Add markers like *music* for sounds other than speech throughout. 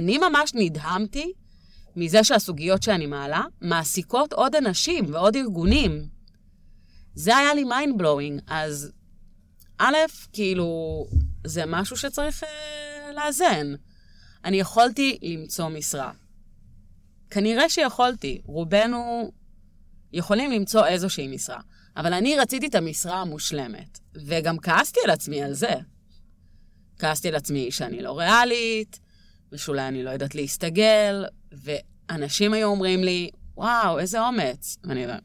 אני ממש נדהמתי מזה שהסוגיות שאני מעלה מעסיקות עוד אנשים ועוד ארגונים. זה היה לי mind blowing, אז א', כאילו, זה משהו שצריך אה, לאזן. אני יכולתי למצוא משרה. כנראה שיכולתי, רובנו יכולים למצוא איזושהי משרה. אבל אני רציתי את המשרה המושלמת, וגם כעסתי על עצמי על זה. כעסתי על עצמי שאני לא ריאלית, ושאולי אני לא יודעת להסתגל, ואנשים היו אומרים לי, וואו, איזה אומץ. ואני אומרת,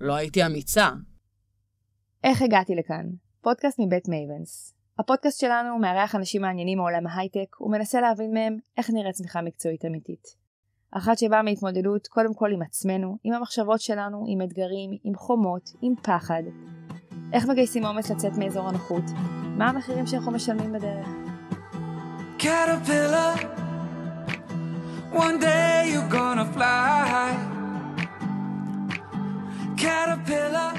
לא הייתי אמיצה. איך הגעתי לכאן? פודקאסט מבית מייבנס. הפודקאסט שלנו מארח אנשים מעניינים מעולם ההייטק ומנסה להבין מהם איך נראית צמיחה מקצועית אמיתית. אחת שבאה מהתמודדות קודם כל עם עצמנו, עם המחשבות שלנו, עם אתגרים, עם חומות, עם פחד. איך מגייסים אומץ לצאת מאזור הנוחות? מה המחירים שאנחנו משלמים בדרך? Caterpillar, one day you're gonna fly. Caterpillar.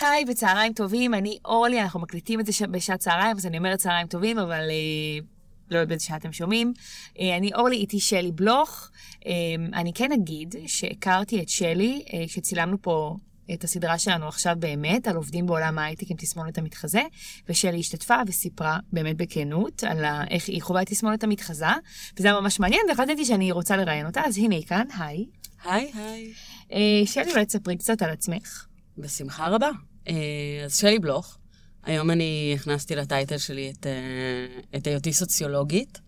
היי וצהריים טובים, אני אורלי, אנחנו מקליטים את זה בשעת צהריים, אז אני אומרת צהריים טובים, אבל uh, לא יודעת באיזה שעה אתם שומעים. אה, אני אורלי, איתי שלי בלוך. אה, אני כן אגיד שהכרתי את שלי כשצילמנו פה את הסדרה שלנו עכשיו באמת, על עובדים בעולם ההייטק עם תסמונת המתחזה, ושלי השתתפה וסיפרה באמת בכנות על איך היא חווה את תסמונת המתחזה, וזה היה ממש מעניין, והחלטתי שאני רוצה לראיין אותה, אז הנה היא כאן, היי. היי, היי. שלי, אולי תספרי קצת על עצמך. בשמחה רבה. אז שלי בלוך, היום אני הכנסתי לטייטל שלי את, אה, את היותי סוציולוגית,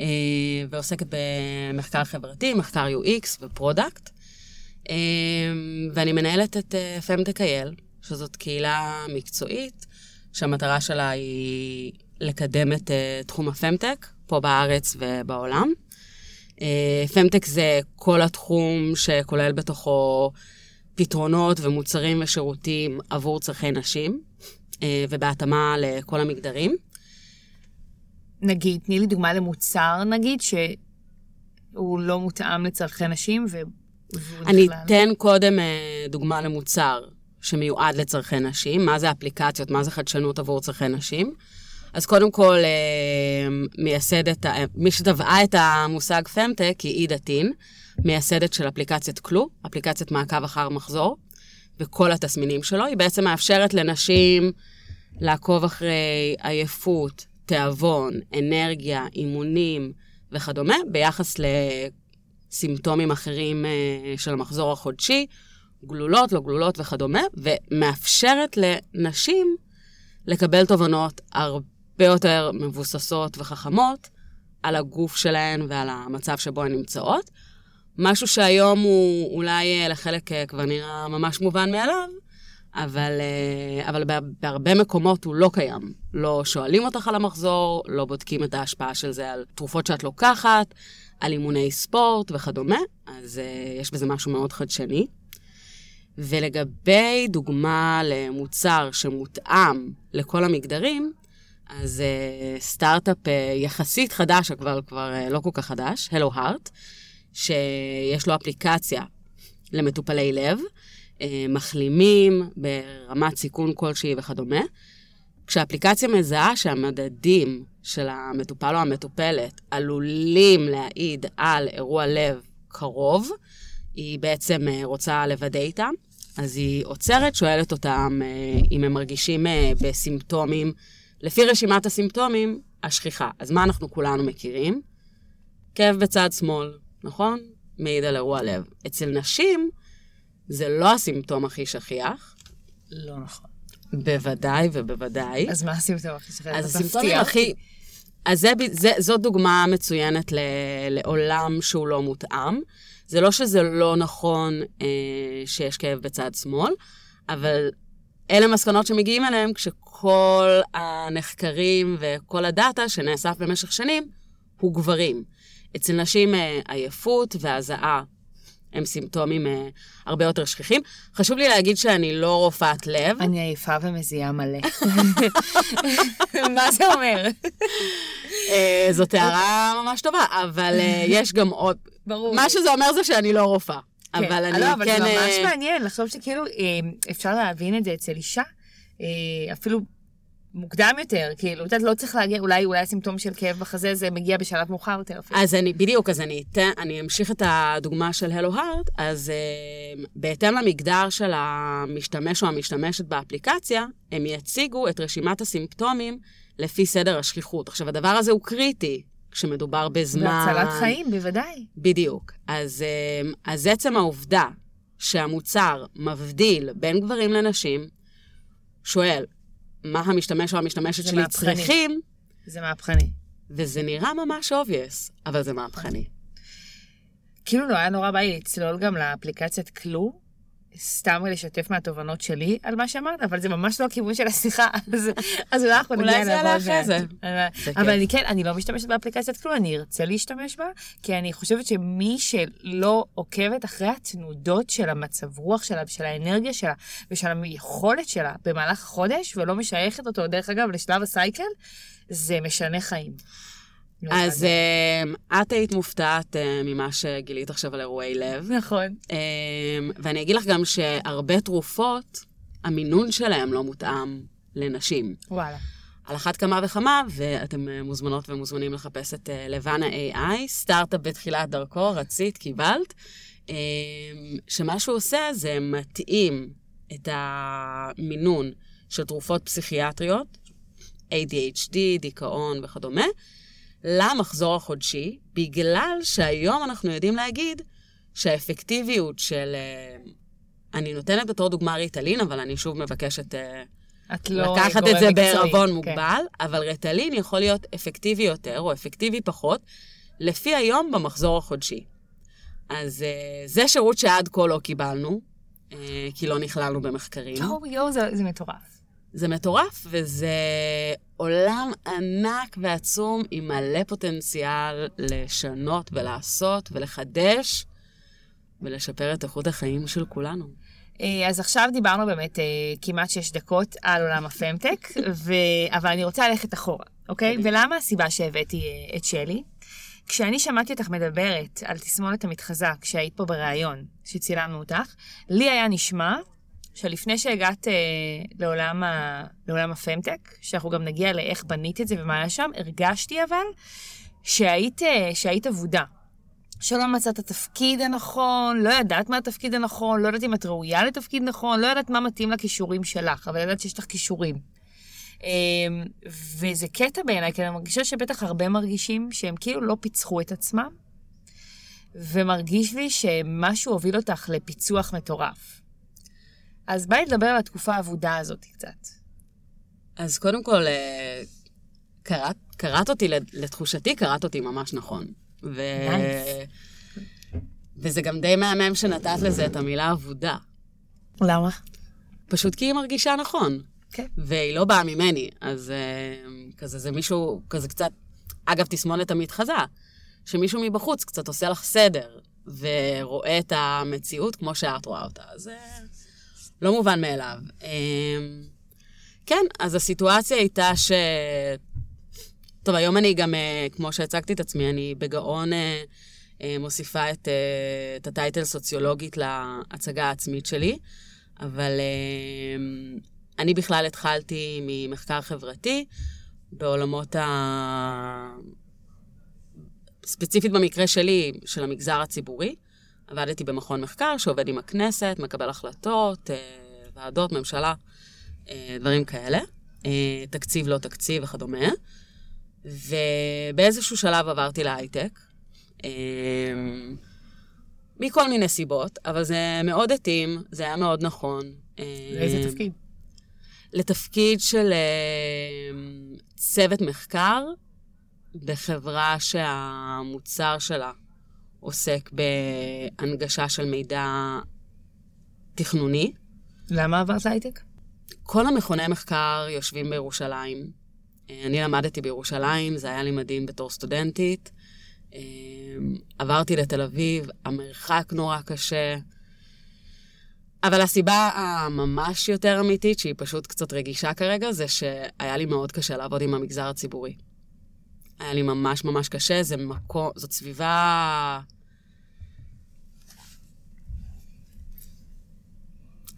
אה, ועוסקת במחקר חברתי, מחקר UX ו product. אה, ואני מנהלת את פמטק IL, שזאת קהילה מקצועית, שהמטרה שלה היא לקדם את תחום ה FemTech, פה בארץ ובעולם. FemTech זה כל התחום שכולל בתוכו פתרונות ומוצרים ושירותים עבור צרכי נשים. אה, ובהתאמה לכל המגדרים. נגיד, תני לי דוגמה למוצר, נגיד, שהוא לא מותאם לצרכי נשים, ו... אני בכלל... אתן קודם אה, דוגמה למוצר שמיועד לצרכי נשים, מה זה אפליקציות, מה זה חדשנות עבור צרכי נשים. אז קודם כל, אה, מייסדת, מי שטבעה את המושג פמטק היא עידה טין, מייסדת של אפליקציית קלו, אפליקציית מעקב אחר מחזור. וכל התסמינים שלו. היא בעצם מאפשרת לנשים לעקוב אחרי עייפות, תיאבון, אנרגיה, אימונים וכדומה, ביחס לסימפטומים אחרים אה, של המחזור החודשי, גלולות, לא גלולות וכדומה, ומאפשרת לנשים לקבל תובנות הרבה יותר מבוססות וחכמות על הגוף שלהן ועל המצב שבו הן נמצאות. משהו שהיום הוא אולי אה, לחלק אה, כבר נראה ממש מובן מאליו, אבל, אבל בהרבה מקומות הוא לא קיים. לא שואלים אותך על המחזור, לא בודקים את ההשפעה של זה על תרופות שאת לוקחת, על אימוני ספורט וכדומה, אז יש בזה משהו מאוד חדשני. ולגבי דוגמה למוצר שמותאם לכל המגדרים, אז סטארט-אפ יחסית חדש, אבל כבר לא כל כך חדש, Hello Heart, שיש לו אפליקציה למטופלי לב, אה, מחלימים ברמת סיכון כלשהי וכדומה. כשהאפליקציה מזהה שהמדדים של המטופל או המטופלת עלולים להעיד על אירוע לב קרוב, היא בעצם אה, רוצה לוודא איתם, אז היא עוצרת, שואלת אותם אה, אם הם מרגישים בסימפטומים, לפי רשימת הסימפטומים השכיחה. אז מה אנחנו כולנו מכירים? כאב בצד שמאל, נכון? מעיד על אירוע לב. אצל נשים, זה לא הסימפטום הכי שכיח. לא נכון. בוודאי ובוודאי. אז מה הסימפטום הכי שכיח? אז הסימפטום הכי... אז זה, זה, זו דוגמה מצוינת ל, לעולם שהוא לא מותאם. זה לא שזה לא נכון אה, שיש כאב בצד שמאל, אבל אלה מסקנות שמגיעים אליהם כשכל הנחקרים וכל הדאטה שנאסף במשך שנים הוא גברים. אצל נשים אה, עייפות והזעה הם סימפטומים אה, הרבה יותר שכיחים. חשוב לי להגיד שאני לא רופאת לב. אני עייפה ומזיעה מלא. *laughs* מה זה אומר? אה, זו הערה ממש טובה, אבל יש גם עוד... ברור. מה שזה אומר זה שאני לא רופאה. כן. אבל אני לא, אבל כן... אבל זה ממש מעניין לחשוב שכאילו אפשר להבין את זה אצל אישה, אפילו מוקדם יותר, כאילו, את יודעת, לא צריך להגיע, אולי, אולי הסימפטום של כאב בחזה זה מגיע בשלב מאוחר יותר אפילו. אז אני, בדיוק, אז אני אתן, אני אמשיך את הדוגמה של הלו הארט, אז uh, בהתאם למגדר של המשתמש או המשתמשת באפליקציה, הם יציגו את רשימת הסימפטומים לפי סדר השכיחות. עכשיו, הדבר הזה הוא קריטי כשמדובר בזמן... והצלת חיים, בוודאי. בדיוק. אז, uh, אז עצם העובדה שהמוצר מבדיל בין גברים לנשים, שואל, מה המשתמש או המשתמשת שלי מהפכני. צריכים. זה מהפכני. וזה נראה ממש obvious, אבל זה מהפכני. כאילו לא היה נורא בא לי לצלול גם לאפליקציית קלו, סתם לשתף מהתובנות שלי על מה שאמרת, אבל זה ממש לא הכיוון של השיחה, *laughs* אז, אז אולי אנחנו נגיע לזה. אולי זה יעלה אחרי זה. אבל אני כן, אני לא משתמשת באפליקציית כלום, אני ארצה להשתמש בה, כי אני חושבת שמי שלא עוקבת אחרי התנודות של המצב רוח שלה, ושל האנרגיה שלה, ושל היכולת שלה במהלך החודש, ולא משייכת אותו, דרך אגב, לשלב הסייקל, זה משנה חיים. לא אז uh, את היית מופתעת uh, ממה שגילית עכשיו על אירועי לב. נכון. Uh, ואני אגיד לך גם שהרבה תרופות, המינון שלהם לא מותאם לנשים. וואלה. על אחת כמה וכמה, ואתם מוזמנות ומוזמנים לחפש את uh, לבנה AI, סטארט-אפ בתחילת דרכו, רצית, קיבלת. שמה שהוא עושה זה מתאים את המינון של תרופות פסיכיאטריות, ADHD, דיכאון וכדומה, למחזור החודשי, בגלל שהיום אנחנו יודעים להגיד שהאפקטיביות של... אה, אני נותנת בתור דוגמה ריטלין, אבל אני שוב מבקשת אה, לא לקחת את זה בערבון כן. מוגבל, אבל ריטלין יכול להיות אפקטיבי יותר או אפקטיבי פחות, לפי היום במחזור החודשי. אז אה, זה שירות שעד כה לא קיבלנו, כי לא נכללנו במחקרים. יואו, יואו, זה, זה מטורף. זה מטורף, וזה עולם ענק ועצום עם מלא פוטנציאל לשנות ולעשות ולחדש ולשפר את איכות החיים של כולנו. אה, אז עכשיו דיברנו באמת אה, כמעט שש דקות על עולם הפמטק, *laughs* ו... אבל אני רוצה ללכת אחורה, אוקיי? ולמה הסיבה שהבאתי אה, את שלי? כשאני שמעתי אותך מדברת על תסמונת המתחזה, כשהיית פה בריאיון, שצילמנו אותך, לי היה נשמע שלפני שהגעת אה, לעולם, ה, לעולם הפמטק, שאנחנו גם נגיע לאיך בנית את זה ומה היה שם, הרגשתי אבל שהיית, אה, שהיית אבודה. שלא מצאת את התפקיד הנכון, לא ידעת מה התפקיד הנכון, לא ידעת אם את ראויה לתפקיד נכון, לא ידעת מה מתאים לכישורים שלך, אבל ידעת שיש לך כישורים. אה, וזה קטע בעיניי, כי אני מרגישה שבטח הרבה מרגישים שהם כאילו לא פיצחו את עצמם, ומרגיש לי שמשהו הוביל אותך לפיצוח מטורף. אז בואי נדבר על התקופה האבודה הזאת קצת. אז קודם כל, אה, קראת, קראת אותי, לתחושתי, קראת אותי ממש נכון. ו... וזה גם די מהמם שנתת לזה את המילה אבודה. למה? פשוט כי היא מרגישה נכון. כן. Okay. והיא לא באה ממני, אז uh, כזה זה מישהו, כזה קצת, אגב, תסמונת המתחזה, שמישהו מבחוץ קצת עושה לך סדר, ורואה את המציאות כמו שאת רואה אותה. אז... לא מובן מאליו. אמ, כן, אז הסיטואציה הייתה ש... טוב, היום אני גם, אה, כמו שהצגתי את עצמי, אני בגאון אה, אה, מוסיפה את, את הטייטל סוציולוגית להצגה העצמית שלי, אבל אני בכלל התחלתי ממחקר חברתי בעולמות ה... ספציפית במקרה שלי, של המגזר הציבורי. עבדתי במכון מחקר שעובד עם הכנסת, מקבל החלטות, אה, ועדות, ממשלה, אה, דברים כאלה. אה, תקציב, לא תקציב וכדומה. ובאיזשהו שלב עברתי להייטק. מכל מיני סיבות, אבל זה מאוד התאים, זה היה מאוד נכון. לאיזה תפקיד? לתפקיד של צוות מחקר בחברה שהמוצר שלה עוסק בהנגשה של מידע תכנוני. למה עברת הייטק? כל המכוני מחקר יושבים בירושלים. אני למדתי בירושלים, זה היה לי מדהים בתור סטודנטית. עברתי לתל אביב, המרחק נורא קשה. אבל הסיבה הממש יותר אמיתית, שהיא פשוט קצת רגישה כרגע, זה שהיה לי מאוד קשה לעבוד עם המגזר הציבורי. היה לי ממש ממש קשה, זה מקום, זאת סביבה...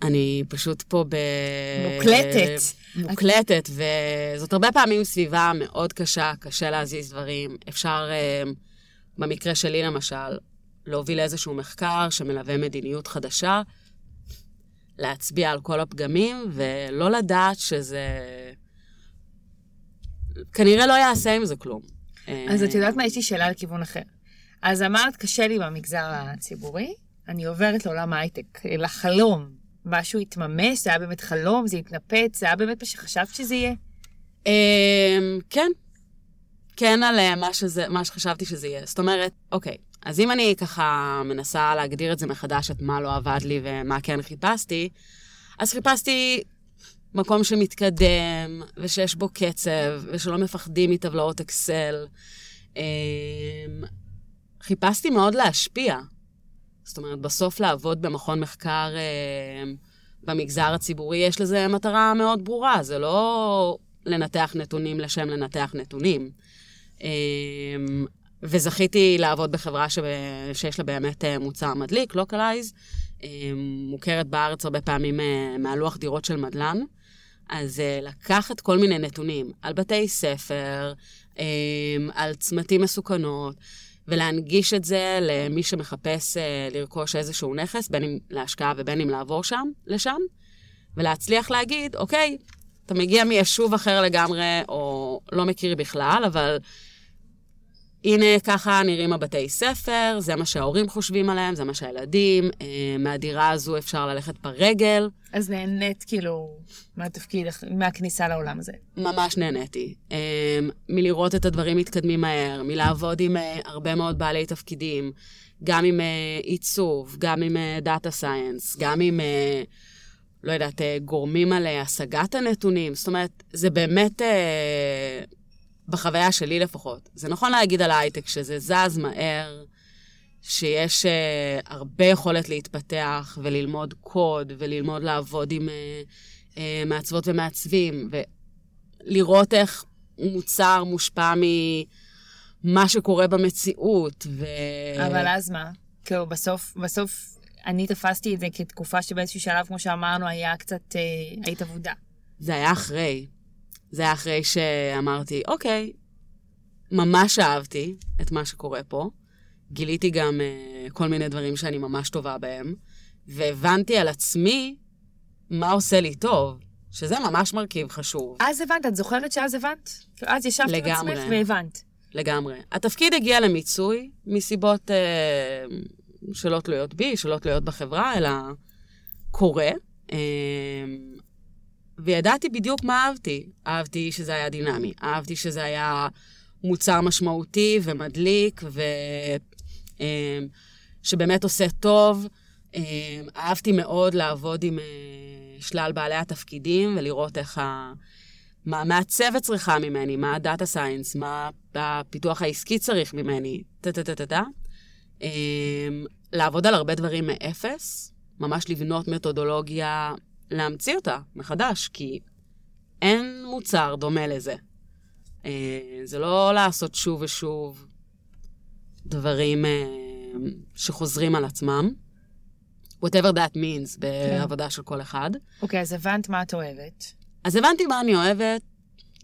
אני פשוט פה ב... מוקלטת. מוקלטת, וזאת הרבה פעמים סביבה מאוד קשה, קשה להזיז דברים. אפשר, אה, במקרה שלי למשל, להוביל איזשהו מחקר שמלווה מדיניות חדשה, להצביע על כל הפגמים, ולא לדעת שזה... כנראה לא יעשה עם זה כלום. אז את יודעת מה? יש לי שאלה לכיוון אחר. אז אמרת, קשה לי במגזר הציבורי, אני עוברת לעולם ההייטק, לחלום. משהו התממש? זה היה באמת חלום? זה התנפץ? זה היה באמת מה שחשבת שזה יהיה? אמ, כן. כן על אה, מה, שזה, מה שחשבתי שזה יהיה. זאת אומרת, אוקיי, אז אם אני ככה מנסה להגדיר את זה מחדש, את מה לא עבד לי ומה כן חיפשתי, אז חיפשתי מקום שמתקדם, ושיש בו קצב, ושלא מפחדים מטבלאות אקסל. אמ, חיפשתי מאוד להשפיע. זאת אומרת, בסוף לעבוד במכון מחקר אה, במגזר הציבורי, יש לזה מטרה מאוד ברורה, זה לא לנתח נתונים לשם לנתח נתונים. אה, וזכיתי לעבוד בחברה ש... שיש לה באמת אה, מוצר מדליק, לוקלייז, מוכרת בארץ הרבה פעמים אה, מהלוח דירות של מדלן. אז אה, לקחת כל מיני נתונים על בתי ספר, אה, על צמתים מסוכנות, ולהנגיש את זה למי שמחפש uh, לרכוש איזשהו נכס, בין אם להשקעה ובין אם לעבור שם, לשם, ולהצליח להגיד, אוקיי, אתה מגיע מיישוב אחר לגמרי, או לא מכיר בכלל, אבל הנה, ככה נראים הבתי ספר, זה מה שההורים חושבים עליהם, זה מה שהילדים, אה, מהדירה הזו אפשר ללכת ברגל. אז נהנית כאילו מהתפקיד, מהכניסה לעולם הזה. ממש נהניתי. אה, מלראות את הדברים מתקדמים מהר, מלעבוד עם אה, הרבה מאוד בעלי תפקידים, גם עם עיצוב, גם עם דאטה סייאנס, גם עם... לא יודעת, גורמים על השגת הנתונים. זאת אומרת, זה באמת בחוויה שלי לפחות. זה נכון להגיד על ההייטק שזה זז מהר, שיש uh, הרבה יכולת להתפתח וללמוד קוד וללמוד לעבוד עם uh, uh, מעצבות ומעצבים, ולראות איך מוצר מושפע ממה שקורה במציאות. ו... אבל אז מה? כאילו, בסוף, בסוף אני תפסתי את זה כתקופה שבאיזשהו שלב, כמו שאמרנו, היה קצת, אה, היית אבודה. זה היה אחרי. זה היה אחרי שאמרתי, אוקיי, ממש אהבתי את מה שקורה פה. גיליתי גם uh, כל מיני דברים שאני ממש טובה בהם, והבנתי על עצמי מה עושה לי טוב, שזה ממש מרכיב חשוב. אז הבנת, את זוכרת שאז הבנת? אז ישבת עם עצמך והבנת. לגמרי. התפקיד הגיע למיצוי מסיבות uh, שלא תלויות בי, שלא תלויות בחברה, אלא קורה. Uh, וידעתי בדיוק מה אהבתי. אהבתי שזה היה דינמי, אהבתי שזה היה מוצר משמעותי ומדליק, ושבאמת אמ, עושה טוב. אמ, אהבתי מאוד לעבוד עם אה, שלל בעלי התפקידים ולראות איך ה... מה, מה הצוות צריכה ממני, מה הדאטה סיינס, מה הפיתוח העסקי צריך ממני, טה-טה-טה-טה. אמ, לעבוד על הרבה דברים מאפס, ממש לבנות מתודולוגיה להמציא אותה מחדש, כי אין מוצר דומה לזה. אה, זה לא לעשות שוב ושוב דברים אה, שחוזרים על עצמם. whatever that means בעבודה כן. של כל אחד. אוקיי, okay, אז הבנת מה את אוהבת. אז הבנתי מה אני אוהבת.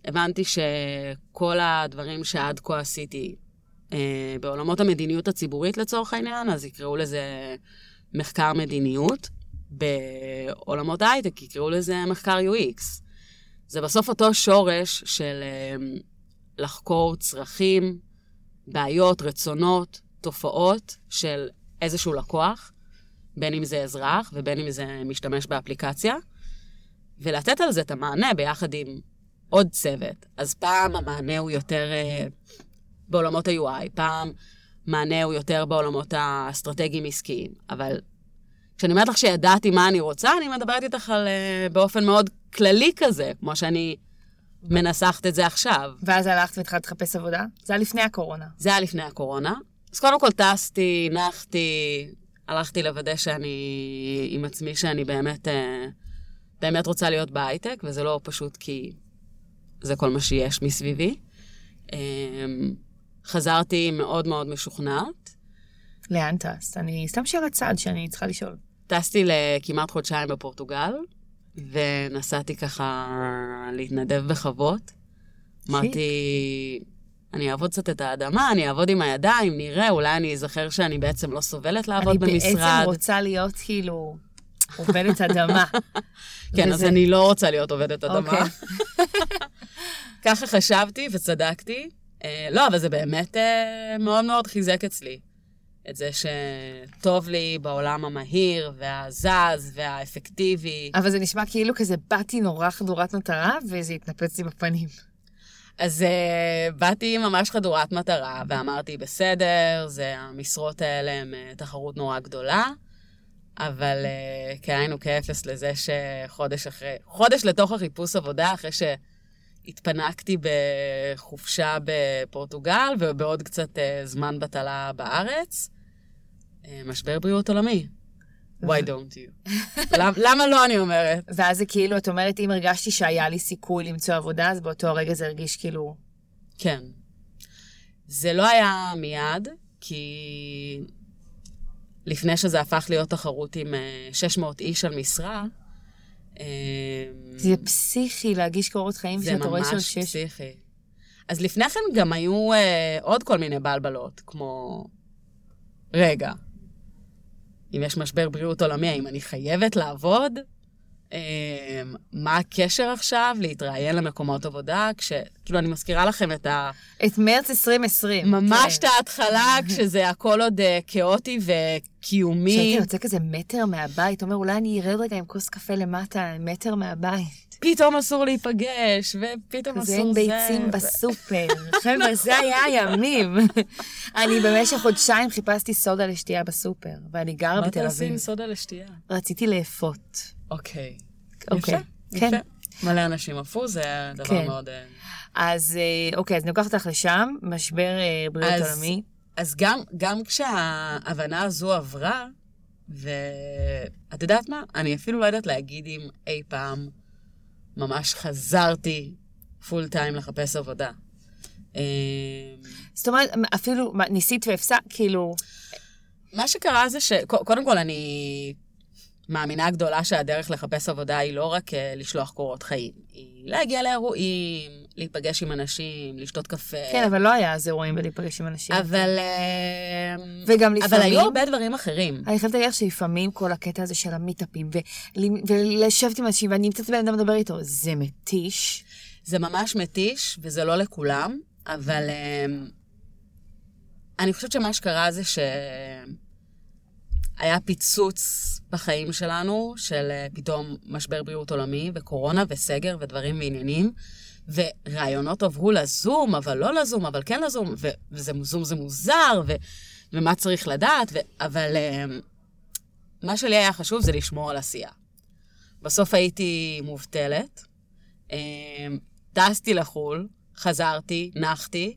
הבנתי שכל הדברים שעד כה עשיתי אה, בעולמות המדיניות הציבורית לצורך העניין, אז יקראו לזה מחקר מדיניות. בעולמות ההייטק יקראו לזה מחקר UX. זה בסוף אותו שורש של uh, לחקור צרכים, בעיות, רצונות, תופעות של איזשהו לקוח, בין אם זה אזרח ובין אם זה משתמש באפליקציה, ולתת על זה את המענה ביחד עם עוד צוות. אז פעם המענה הוא יותר uh, בעולמות ה-UI, פעם מענה הוא יותר בעולמות האסטרטגיים עסקיים, אבל כשאני אומרת לך שידעתי מה אני רוצה, אני מדברת איתך על, uh, באופן מאוד כללי כזה, כמו שאני מנסחת את זה עכשיו. ואז הלכת והתחלת לחפש עבודה? זה היה לפני הקורונה. זה היה לפני הקורונה. אז קודם כל טסתי, נחתי, הלכתי לוודא שאני עם עצמי, שאני באמת, uh, באמת רוצה להיות בהייטק, וזה לא פשוט כי זה כל מה שיש מסביבי. Um, חזרתי מאוד מאוד משוכנעת. לאן טסת? אני סתם שאלת צעד שאני צריכה לשאול. טסתי לכמעט חודשיים בפורטוגל, ונסעתי ככה להתנדב בחוות. אמרתי, אני אעבוד קצת את האדמה, אני אעבוד עם הידיים, נראה, אולי אני אזכר שאני בעצם לא סובלת לעבוד אני במשרד. אני בעצם רוצה להיות כאילו עובדת אדמה. *laughs* כן, אז אני לא רוצה להיות עובדת אדמה. אוקיי. *laughs* ככה חשבתי וצדקתי. אה, לא, אבל זה באמת אה, מאוד מאוד חיזק אצלי. את זה שטוב לי בעולם המהיר והזז והאפקטיבי. אבל זה נשמע כאילו כזה באתי נורא חדורת מטרה וזה התנפץ לי בפנים. אז uh, באתי ממש חדורת מטרה ואמרתי, בסדר, זה המשרות האלה הן uh, תחרות נורא גדולה, אבל uh, כאין וכאפס לזה שחודש אחרי, חודש לתוך החיפוש עבודה, אחרי שהתפנקתי בחופשה בפורטוגל ובעוד קצת זמן בטלה בארץ, משבר בריאות עולמי. why *laughs* don't you? למה לא, אני אומרת? ואז זה כאילו, את אומרת, אם הרגשתי שהיה לי סיכוי למצוא עבודה, אז באותו רגע זה הרגיש כאילו... כן. זה לא היה מיד, כי לפני שזה הפך להיות תחרות עם 600 אה, איש על משרה, אה, זה פסיכי להגיש קורות חיים שאתה רואה של שש... זה ממש פסיכי. אז לפני כן גם היו עוד כל מיני בלבלות, כמו... רגע, אם יש משבר בריאות עולמי, האם אני חייבת לעבוד? אמ, מה הקשר עכשיו להתראיין למקומות עבודה? כש... כאילו, אני מזכירה לכם את ה... את מרץ 2020. ממש כן. את ההתחלה, *laughs* כשזה הכל עוד uh, כאוטי וקיומי. כשהייתי יוצא כזה מטר מהבית, אומר, אולי אני ארד רגע עם כוס קפה למטה, מטר מהבית. פתאום אסור להיפגש, ופתאום אסור זה. אין ביצים בסופר. *laughs* חבר'ה, זה היה הימים. *laughs* אני במשך חודשיים חיפשתי סודה לשתייה בסופר, ואני גרה בתל אביב. מה תעשי עם סודה לשתייה? רציתי לאפות. אוקיי. אוקיי. כן. מלא אנשים עפו, זה דבר כן. מאוד... אה, אז אה, אוקיי, אז אני לוקחת אותך לשם, משבר אה, בריאות עולמי. אז גם, גם כשההבנה הזו עברה, ואת יודעת מה? אני אפילו לא יודעת להגיד אם אי פעם ממש חזרתי פול טיים לחפש עבודה. זאת אומרת, אפילו ניסית והפסק, כאילו... מה שקרה זה ש... קודם כל, אני מאמינה גדולה שהדרך לחפש עבודה היא לא רק אה, לשלוח קורות חיים, היא להגיע לאירועים, להיפגש עם אנשים, לשתות קפה. כן, אבל לא היה אז אירועים ולהיפגש עם אנשים. אבל... אמ, וגם לפעמים... אבל היו הרבה דברים אחרים. אני חייבת להגיד שלפעמים כל הקטע הזה של המיטאפים, ולשבת עם אנשים, ואני נמצאת בן אדם לדבר איתו, זה מתיש. זה ממש מתיש, וזה לא לכולם, אבל אמ, אני חושבת שמה שקרה זה ש... היה פיצוץ בחיים שלנו של אה, פתאום משבר בריאות עולמי וקורונה וסגר ודברים ועניינים, ורעיונות עברו לזום, אבל לא לזום, אבל כן לזום, וזה זום זה מוזר, ו, ומה צריך לדעת, ו, אבל אה, מה שלי היה חשוב זה לשמור על עשייה. בסוף הייתי מובטלת, אה, טסתי לחו"ל, חזרתי, נחתי,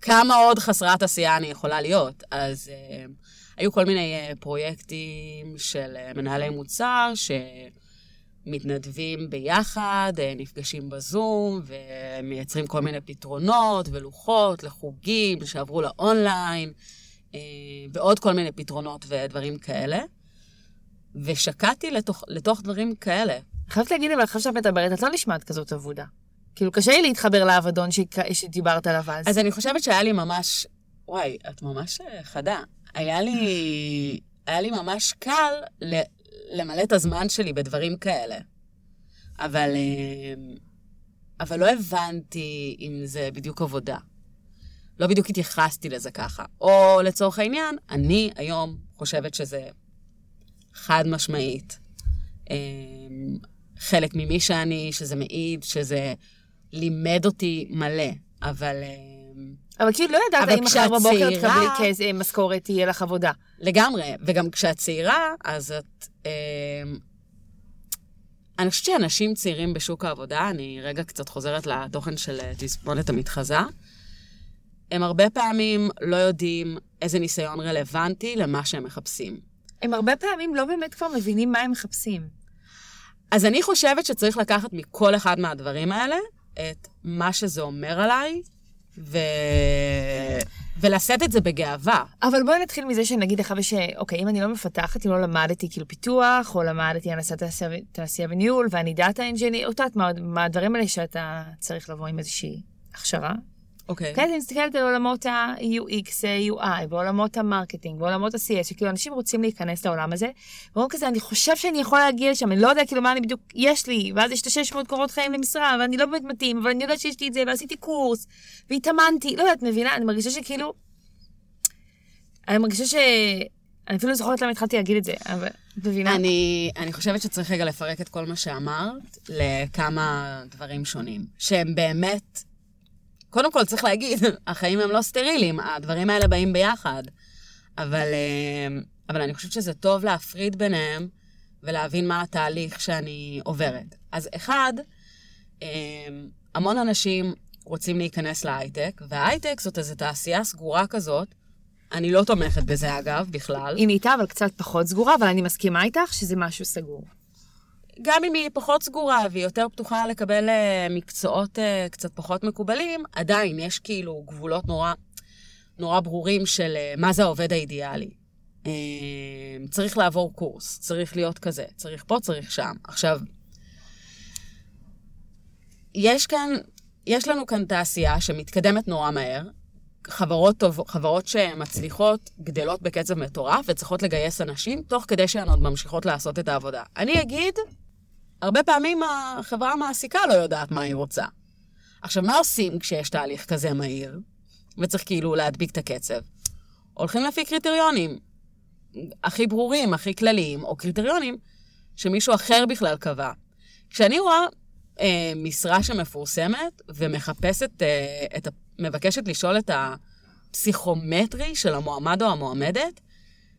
כמה עוד חסרת עשייה אני יכולה להיות? אז... היו כל מיני אה, פרויקטים של אה, מנהלי מוצר, שמתנדבים ביחד, אה, נפגשים בזום, ומייצרים כל מיני פתרונות ולוחות לחוגים שעברו לאונליין, ועוד כל מיני פתרונות ודברים כאלה. ושקעתי לתוך, לתוך דברים כאלה. חייבת להגיד, אבל עכשיו שאת מדברת, את לא נשמעת כזאת עבודה. כאילו, קשה לי להתחבר לאבדון שדיברת עליו אז. אז אני חושבת שהיה לי ממש... וואי, את ממש חדה. היה לי, היה לי ממש קל למלא את הזמן שלי בדברים כאלה. אבל, אה, אבל לא הבנתי אם זה בדיוק עבודה. לא בדיוק התייחסתי לזה ככה. או לצורך העניין, אני היום חושבת שזה חד משמעית. אה, חלק ממי שאני, שזה מעיד, שזה לימד אותי מלא, אבל... אה, אבל כאילו לא ידעת אם מחר בבוקר תקבלי כזה משכורת, תהיה לך עבודה. לגמרי, וגם כשאת צעירה, אז את... אה, אני חושבת שאנשים צעירים בשוק העבודה, אני רגע קצת חוזרת לתוכן של אה, תספונת המתחזה, הם הרבה פעמים לא יודעים איזה ניסיון רלוונטי למה שהם מחפשים. הם הרבה פעמים לא באמת כבר מבינים מה הם מחפשים. אז אני חושבת שצריך לקחת מכל אחד מהדברים האלה את מה שזה אומר עליי, ו... ולשאת את זה בגאווה. אבל בואי נתחיל מזה שנגיד לך ש... אוקיי, אם אני לא מפתחת, אם לא למדתי כאילו פיתוח, או למדתי הנדסת תעשייה, וניהול, ואני דאטה אנג'יני, את יודעת מה, מה הדברים האלה שאתה צריך לבוא עם איזושהי הכשרה. אוקיי. כן, אני מסתכלת על עולמות ה-UX, UI, בעולמות ה marketing, בעולמות ה-CS, שכאילו אנשים רוצים להיכנס לעולם הזה, ואומרים כזה, אני חושב שאני יכולה להגיע לשם, אני לא יודע כאילו מה אני בדיוק, יש לי, ואז יש את ה-600 קורות חיים למשרה, ואני לא באמת מתאים, אבל אני יודעת שיש לי את זה, ועשיתי קורס, והתאמנתי, לא יודעת, מבינה? אני מרגישה שכאילו, אני מרגישה ש... אני אפילו לא זוכרת למה התחלתי להגיד את זה, אבל מבינה? אני, אני חושבת שצריך רגע לפרק את כל מה שאמרת לכמה דברים שונים, שהם באמת קודם כל, צריך להגיד, *laughs* החיים הם לא סטרילים, הדברים האלה באים ביחד. אבל, אה, אבל אני חושבת שזה טוב להפריד ביניהם ולהבין מה התהליך שאני עוברת. אז אחד, אה, המון אנשים רוצים להיכנס להייטק, וההייטק זאת איזו תעשייה סגורה כזאת. אני לא תומכת בזה, אגב, בכלל. היא נהייתה אבל קצת פחות סגורה, אבל אני מסכימה איתך שזה משהו סגור. גם אם היא פחות סגורה והיא יותר פתוחה לקבל uh, מקצועות uh, קצת פחות מקובלים, עדיין יש כאילו גבולות נורא, נורא ברורים של uh, מה זה העובד האידיאלי. צריך לעבור קורס, צריך להיות כזה, צריך פה, צריך שם. עכשיו, יש כאן, יש לנו כאן תעשייה שמתקדמת נורא מהר. חברות, טוב, חברות שמצליחות גדלות בקצב מטורף וצריכות לגייס אנשים, תוך כדי שהן עוד ממשיכות לעשות את העבודה. אני אגיד הרבה פעמים החברה המעסיקה לא יודעת מה היא רוצה. עכשיו, מה עושים כשיש תהליך כזה מהיר, וצריך כאילו להדביק את הקצב? הולכים לפי קריטריונים הכי ברורים, הכי כלליים, או קריטריונים שמישהו אחר בכלל קבע. כשאני רואה אה, משרה שמפורסמת ומחפשת, אה, את. מבקשת לשאול את הפסיכומטרי של המועמד או המועמדת,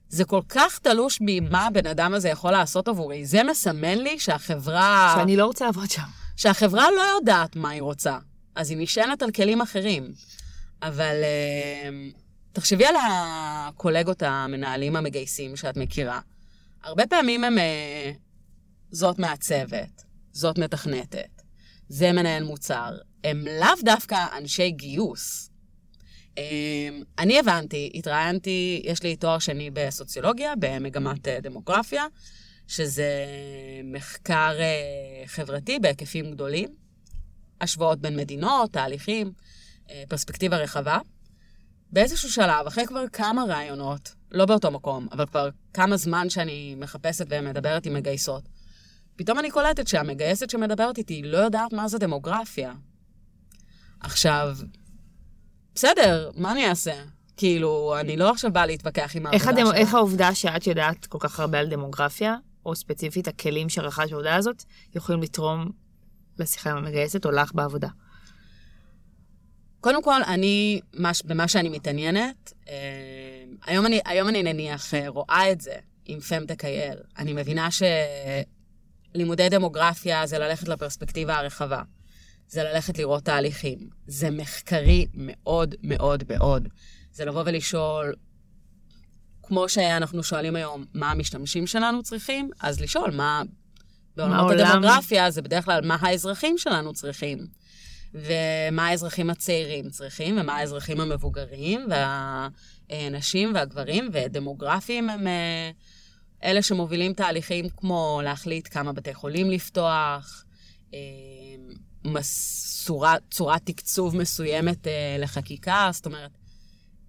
זה כל כך תלוש ממה הבן אדם הזה יכול לעשות עבורי. זה מסמן לי שהחברה... שאני לא רוצה לעבוד שם. שהחברה לא יודעת מה היא רוצה, אז היא נשענת על כלים אחרים. אבל uh, תחשבי על הקולגות המנהלים המגייסים שאת מכירה. הרבה פעמים הם... Uh, זאת מעצבת, זאת מתכנתת, זה מנהל מוצר. הם לאו דווקא אנשי גיוס. אמ, אני הבנתי, התראיינתי, יש לי תואר שני בסוציולוגיה, במגמת אה, דמוגרפיה, שזה מחקר אה, חברתי בהיקפים גדולים, השוואות בין מדינות, תהליכים, אה, פרספקטיבה רחבה. באיזשהו שלב, אחרי כבר כמה ראיונות, לא באותו מקום, אבל כבר כמה זמן שאני מחפשת ומדברת עם מגייסות, פתאום אני קולטת שהמגייסת שמדברת איתי לא יודעת מה זה דמוגרפיה. עכשיו, בסדר, מה אני אעשה? כאילו, אני לא עכשיו באה להתווכח עם העבודה שלה. איך העובדה שאת יודעת כל כך הרבה על דמוגרפיה, או ספציפית הכלים שרכש בעבודה הזאת, יכולים לתרום לשיחה עם המגייסת או לך בעבודה? קודם כל, אני, מש, במה שאני מתעניינת, אה, היום, אני, היום אני נניח אה, רואה את זה עם פמטק אייל. אני מבינה שלימודי דמוגרפיה זה ללכת לפרספקטיבה הרחבה. זה ללכת לראות תהליכים. זה מחקרי מאוד מאוד מאוד. זה לבוא ולשאול, כמו שאנחנו שואלים היום, מה המשתמשים שלנו צריכים, אז לשאול מה... בעולמות הדמוגרפיה זה בדרך כלל מה האזרחים שלנו צריכים. ומה האזרחים הצעירים צריכים, ומה האזרחים המבוגרים, והנשים והגברים, ודמוגרפים הם אה, אלה שמובילים תהליכים כמו להחליט כמה בתי חולים לפתוח, אה, צורת תקצוב מסוימת אה, לחקיקה, זאת אומרת,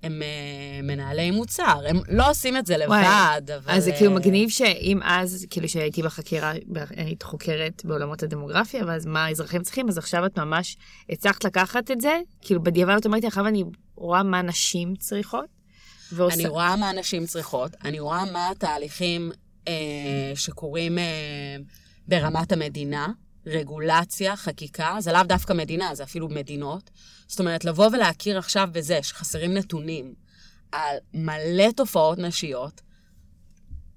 הם אה, מנהלי מוצר, הם לא עושים את זה לבד, וואי, אבל... אז זה כאילו אה, מגניב שאם אז, כאילו שהייתי בחקירה, היית חוקרת בעולמות הדמוגרפיה, ואז מה האזרחים צריכים, אז עכשיו את ממש הצלחת לקחת את זה, כאילו בדיעבד את אומרת, עכשיו אני רואה מה נשים צריכות. ועושה... אני רואה מה נשים צריכות, אני רואה מה התהליכים אה, שקורים אה, ברמת המדינה. רגולציה, חקיקה, זה לאו דווקא מדינה, זה אפילו מדינות. זאת אומרת, לבוא ולהכיר עכשיו בזה שחסרים נתונים על מלא תופעות נשיות,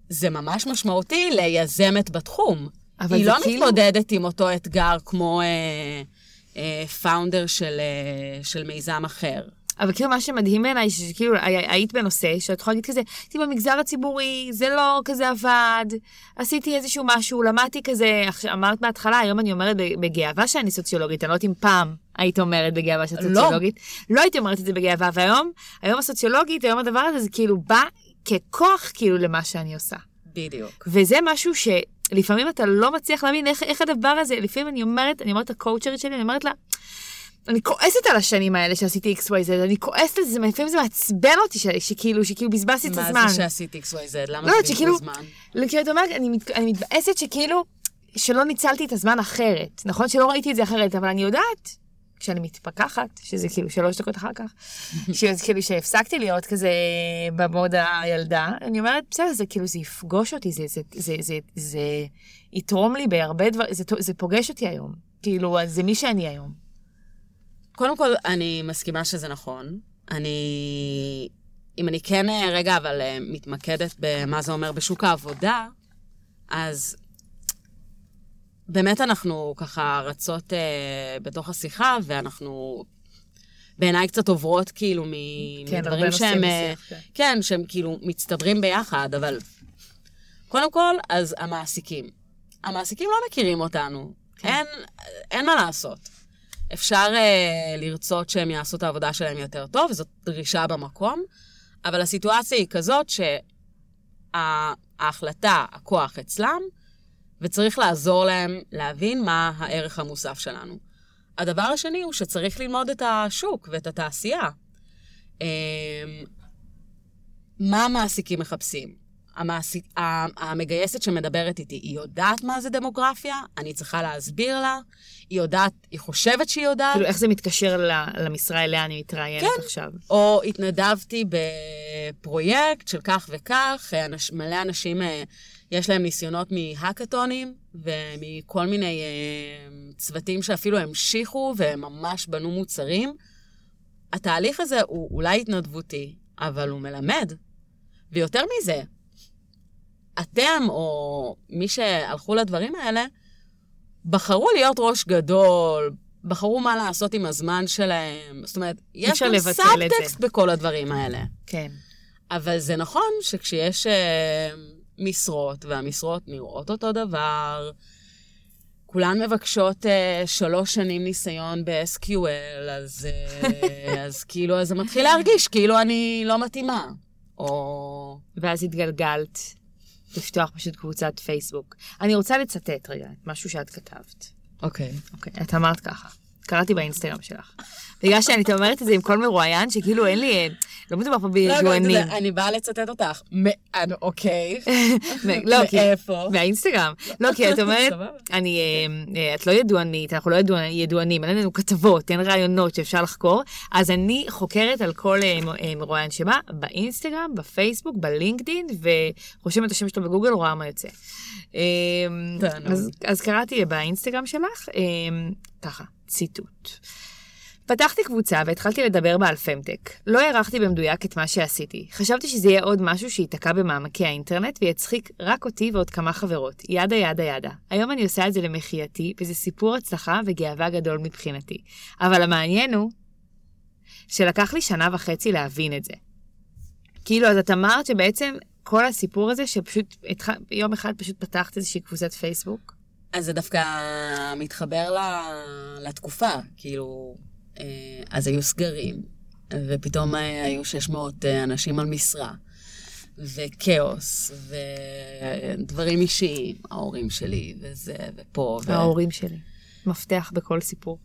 זה ממש משמעותי ליזמת בתחום. היא לא כאילו... מתמודדת עם אותו אתגר כמו אה, אה, פאונדר של, אה, של מיזם אחר. אבל כאילו מה שמדהים בעיניי, שכאילו היית בנושא, שאת יכולה להגיד כזה, הייתי במגזר הציבורי, זה לא כזה עבד, עשיתי איזשהו משהו, למדתי כזה, אמרת בהתחלה, היום אני אומרת בגאווה שאני סוציולוגית, אני לא יודעת אם פעם היית אומרת בגאווה שאת לא. סוציולוגית. לא. לא הייתי אומרת את זה בגאווה, והיום, היום הסוציולוגית, היום הדבר הזה, זה כאילו בא ככוח כאילו למה שאני עושה. בדיוק. וזה משהו שלפעמים אתה לא מצליח להבין איך, איך הדבר הזה, לפעמים אני אומרת, אני אומרת לקואוצ'רית שלי, אני אומרת לה, אני כועסת על השנים האלה שעשיתי XYZ, אני כועסת על זה, לפעמים זה מעצבן אותי ש, שכאילו, שכאילו בזבזתי את הזמן. מה זה שעשיתי XYZ? למה לא, הזמן? לא, כאילו, את אומרת, אני, מת, אני מתבאסת שכאילו, שלא ניצלתי את הזמן אחרת. נכון שלא ראיתי את זה אחרת, אבל אני יודעת, כשאני מתפכחת, שזה כאילו שלוש דקות אחר כך, *laughs* כאילו שהפסקתי להיות כזה במוד הילדה, אני אומרת, בסדר, זה כאילו, זה יפגוש אותי, זה, זה, זה, זה, זה יתרום לי בהרבה דברים, זה, זה פוגש אותי היום. כאילו, זה מי שאני היום. קודם כל, אני מסכימה שזה נכון. אני... אם אני כן אה, רגע, אבל אה, מתמקדת במה זה אומר בשוק העבודה, אז באמת אנחנו ככה רצות אה, בתוך השיחה, ואנחנו בעיניי קצת עוברות כאילו כן, מדברים שהם... אה, כן. כן, שהם כאילו מצטברים ביחד, אבל קודם כל, אז המעסיקים. המעסיקים לא מכירים אותנו. כן. אין, אין מה לעשות. אפשר uh, לרצות שהם יעשו את העבודה שלהם יותר טוב, וזאת דרישה במקום, אבל הסיטואציה היא כזאת שההחלטה, הכוח אצלם, וצריך לעזור להם להבין מה הערך המוסף שלנו. הדבר השני הוא שצריך ללמוד את השוק ואת התעשייה. Um, מה המעסיקים מחפשים? המעסיק, המגייסת שמדברת איתי, היא יודעת מה זה דמוגרפיה? אני צריכה להסביר לה? היא יודעת, היא חושבת שהיא יודעת? כאילו, איך זה מתקשר למשרה אליה אני מתראיינת כן. עכשיו? או התנדבתי בפרויקט של כך וכך, אנש, מלא אנשים, אה, יש להם ניסיונות מהאקתונים ומכל מיני אה, צוותים שאפילו המשיכו והם ממש בנו מוצרים. התהליך הזה הוא אולי התנדבותי, אבל הוא מלמד. ויותר מזה, אתם, או מי שהלכו לדברים האלה, בחרו להיות ראש גדול, בחרו מה לעשות עם הזמן שלהם. זאת אומרת, יש גם סאבטקסט בכל הדברים האלה. כן. אבל זה נכון שכשיש uh, משרות, והמשרות נראות אותו דבר, כולן מבקשות uh, שלוש שנים ניסיון ב-SQL, אז, uh, *laughs* אז כאילו, אז זה מתחיל להרגיש כאילו אני לא מתאימה. או... ואז התגלגלת לפתוח פשוט קבוצת פייסבוק. אני רוצה לצטט רגע את משהו שאת כתבת. אוקיי. Okay. אוקיי, okay, את אמרת ככה. קראתי באינסטגרם שלך. בגלל שאני אומרת את זה עם כל מרואיין, שכאילו אין לי, לא מדובר פה. לא, לא, אני באה לצטט אותך. אוקיי. *laughs* לא, מאיפה? מהאינסטגרם. לא, כי את אומרת, *laughs* אני, אה, את לא ידוענית, אנחנו לא ידוענים, אין לנו כתבות, אין רעיונות שאפשר לחקור, אז אני חוקרת על כל אה, אה, מרואיין שבא, באינסטגרם, בפייסבוק, בלינקדין, ורושמת את השם שלו בגוגל, רואה מה יוצא. אז קראתי באינסטגרם שלך, ככה, ציטוט. פתחתי קבוצה והתחלתי לדבר בה על פמטק. לא הערכתי במדויק את מה שעשיתי. חשבתי שזה יהיה עוד משהו שייתקע במעמקי האינטרנט ויצחיק רק אותי ועוד כמה חברות. ידה ידה ידה. היום אני עושה את זה למחייתי, וזה סיפור הצלחה וגאווה גדול מבחינתי. אבל המעניין הוא שלקח לי שנה וחצי להבין את זה. כאילו, אז את אמרת שבעצם כל הסיפור הזה, שפשוט יום אחד פשוט פתחת איזושהי קבוצת פייסבוק? אז זה דווקא מתחבר לתקופה, כאילו, אז היו סגרים, ופתאום היו 600 אה, אנשים על משרה, וכאוס, ודברים אישיים, ההורים שלי, וזה, ופה. ו... ההורים שלי. מפתח בכל סיפור.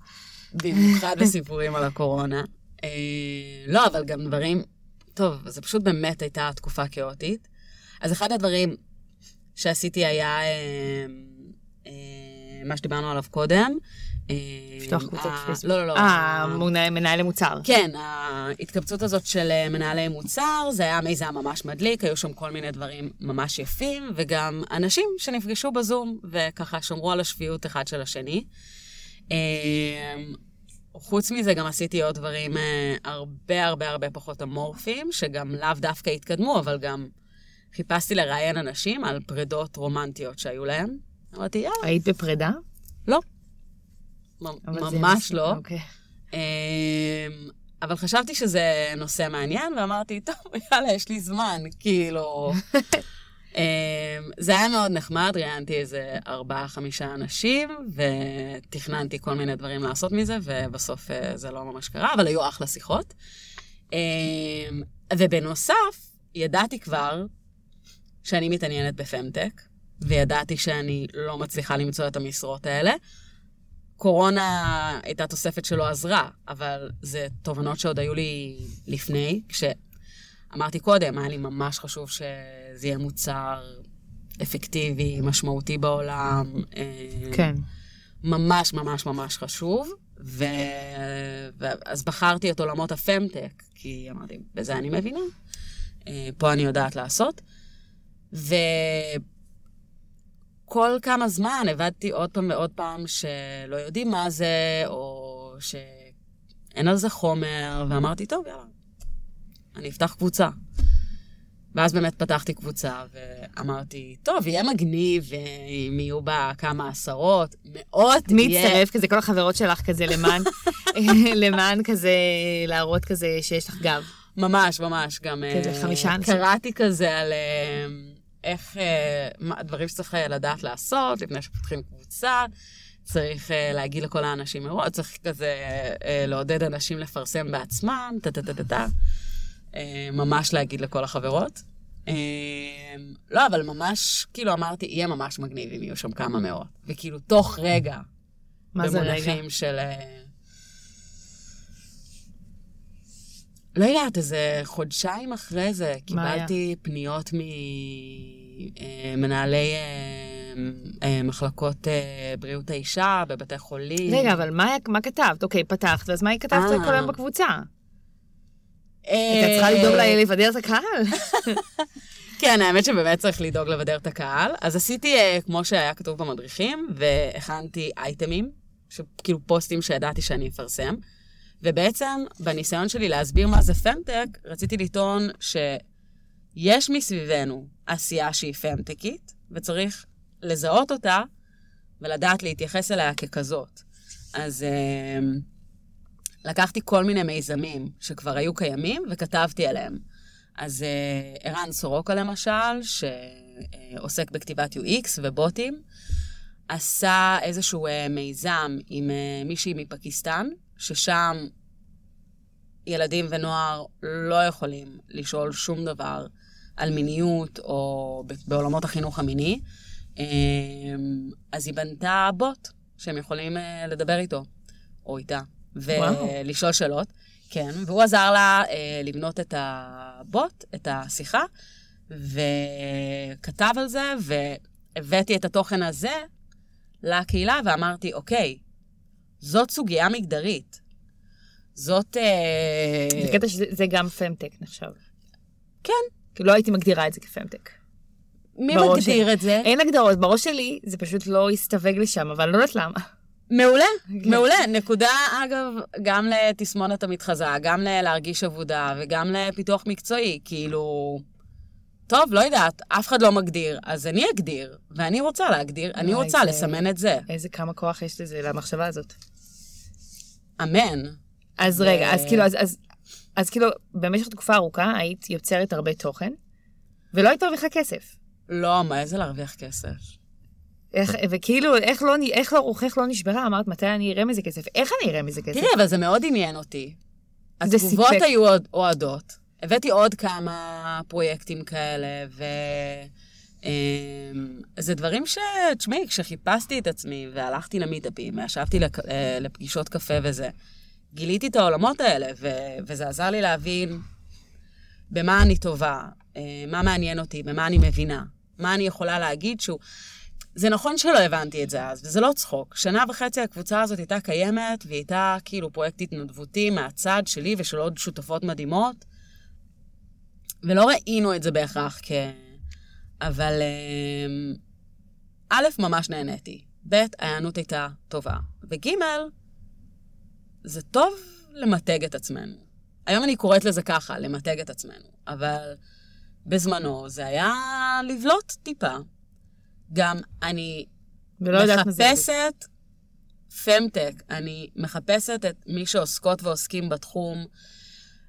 במיוחד *laughs* בסיפורים על הקורונה. אה, לא, אבל גם דברים... טוב, זה פשוט באמת הייתה תקופה כאוטית. אז אחד הדברים שעשיתי היה מה שדיברנו עליו קודם, לפתוח קבוצות אה, פייסבוק. לא, לא, לא. אה, מנהלי מוצר. כן, ההתקבצות הזאת של אה, מנהלי מוצר, זה היה מיזם ממש מדליק, היו שם כל מיני דברים ממש יפים, וגם אנשים שנפגשו בזום, וככה שמרו על השפיות אחד של השני. אה, חוץ מזה, גם עשיתי עוד דברים הרבה הרבה הרבה פחות אמורפיים, שגם לאו דווקא התקדמו, אבל גם חיפשתי לראיין אנשים על פרדות רומנטיות שהיו להם. אמרתי, יאללה. היית בפרידה? לא. ממש לא. אוקיי. אמ, אבל חשבתי שזה נושא מעניין, ואמרתי, טוב, *laughs* יאללה, יש לי זמן, כאילו... *laughs* אמ, זה היה מאוד נחמד, ראיינתי איזה ארבעה-חמישה אנשים, ותכננתי כל מיני דברים לעשות מזה, ובסוף אה, זה לא ממש קרה, אבל היו אחלה שיחות. אמ, ובנוסף, ידעתי כבר שאני מתעניינת בפמטק, וידעתי שאני לא מצליחה למצוא את המשרות האלה. קורונה הייתה תוספת שלא עזרה, אבל זה תובנות שעוד היו לי לפני, כשאמרתי קודם, היה לי ממש חשוב שזה יהיה מוצר אפקטיבי, משמעותי בעולם. אה, כן. ממש ממש ממש חשוב. ו... ואז בחרתי את עולמות הפמטק, כי אמרתי, בזה אני מבינה, אה, פה אני יודעת לעשות. ו... כל כמה זמן הבנתי עוד פעם ועוד פעם שלא יודעים מה זה, או שאין על זה חומר, ואמרתי, טוב, יאללה, אני אפתח קבוצה. ואז באמת פתחתי קבוצה, ואמרתי, טוב, יהיה מגניב, אם יהיו בה כמה עשרות, מאות מי יצטרף כזה, כל החברות שלך כזה, למען, *laughs* למען כזה, להראות כזה שיש לך גב. ממש, ממש, גם... כזה חמישה אנשים. קראתי כזה על... אה, איך, אה, מה, דברים שצריך אה, לדעת לעשות לפני שפותחים קבוצה. צריך uh, להגיד לכל האנשים מראש, צריך כזה uh, לעודד אנשים לפרסם בעצמם, טה-טה-טה-טה, uh, ממש להגיד לכל החברות. Uh, לא, אבל ממש, כאילו אמרתי, יהיה ממש מגניב אם יהיו שם כמה מאות. וכאילו, תוך רגע, מה זה רגע? במונחים של... Uh, לא יודעת, איזה חודשיים אחרי זה קיבלתי פניות ממנהלי אה, אה, מחלקות אה, בריאות האישה בבתי חולים. רגע, אבל מה, מה כתבת? אוקיי, פתחת, אז מה היא כתבת כל היום בקבוצה? הייתה צריכה לדאוג לבדר את הקהל. *laughs* כן, האמת שבאמת צריך לדאוג לבדר את הקהל. אז עשיתי כמו שהיה כתוב במדריכים, והכנתי אייטמים, כאילו פוסטים שידעתי שאני אפרסם. ובעצם, בניסיון שלי להסביר מה זה פמטק, רציתי לטעון שיש מסביבנו עשייה שהיא פמטקית, וצריך לזהות אותה ולדעת להתייחס אליה ככזאת. אז uh, לקחתי כל מיני מיזמים שכבר היו קיימים וכתבתי עליהם. אז uh, ערן סורוקה למשל, שעוסק בכתיבת UX ובוטים, עשה איזשהו uh, מיזם עם uh, מישהי מפקיסטן, ששם ילדים ונוער לא יכולים לשאול שום דבר על מיניות או בעולמות החינוך המיני. אמ, אז היא בנתה בוט שהם יכולים אה, לדבר איתו, או איתה, ולשאול שאלות. כן, והוא עזר לה אה, לבנות את הבוט, את השיחה, וכתב על זה, והבאתי את התוכן הזה לקהילה, ואמרתי, אוקיי, זאת סוגיה מגדרית. זאת... אה, זה קטע שזה גם פמטק נחשב. כן. כי לא הייתי מגדירה את זה כפמטק. מי מגדיר שלי. את זה? אין הגדרות, בראש שלי זה פשוט לא הסתווג לשם, אבל לא יודעת למה. מעולה. *laughs* מעולה. נקודה, אגב, גם לתסמונת המתחזה, גם להרגיש עבודה וגם לפיתוח מקצועי. כאילו, טוב, לא יודעת, אף אחד לא מגדיר, אז אני אגדיר, ואני רוצה להגדיר, אני רוצה לסמן את זה. איזה כמה כוח יש לזה, למחשבה הזאת. אמן. אז רגע, אז כאילו, אז, אז, אז כאילו, במשך תקופה ארוכה היית יוצרת הרבה תוכן, ולא היית מרוויחה כסף. לא, מה, איזה להרוויח כסף? איך, וכאילו, איך לא, איך לא רוחך לא נשברה? אמרת, מתי אני אראה מזה כסף? איך אני אראה מזה כסף? תראי, אבל זה מאוד עניין אותי. התגובות היו אוהדות. הבאתי עוד כמה פרויקטים כאלה, ו... אמ, זה דברים ש... תשמעי, כשחיפשתי את עצמי והלכתי למיטאפים, ישבתי אה, לפגישות קפה וזה, גיליתי את העולמות האלה, ו- וזה עזר לי להבין במה אני טובה, אה, מה מעניין אותי, במה אני מבינה, מה אני יכולה להגיד שהוא... זה נכון שלא הבנתי את זה אז, וזה לא צחוק. שנה וחצי הקבוצה הזאת הייתה קיימת, והיא הייתה כאילו פרויקט התנדבותי מהצד שלי ושל עוד שותפות מדהימות, ולא ראינו את זה בהכרח כ... אבל אה, א', ממש נהניתי, ב', ההיענות הייתה טובה, וג', זה טוב למתג את עצמנו. היום אני קוראת לזה ככה, למתג את עצמנו, אבל בזמנו זה היה לבלוט טיפה. גם אני מחפשת פמטק, אני מחפשת את מי שעוסקות ועוסקים בתחום.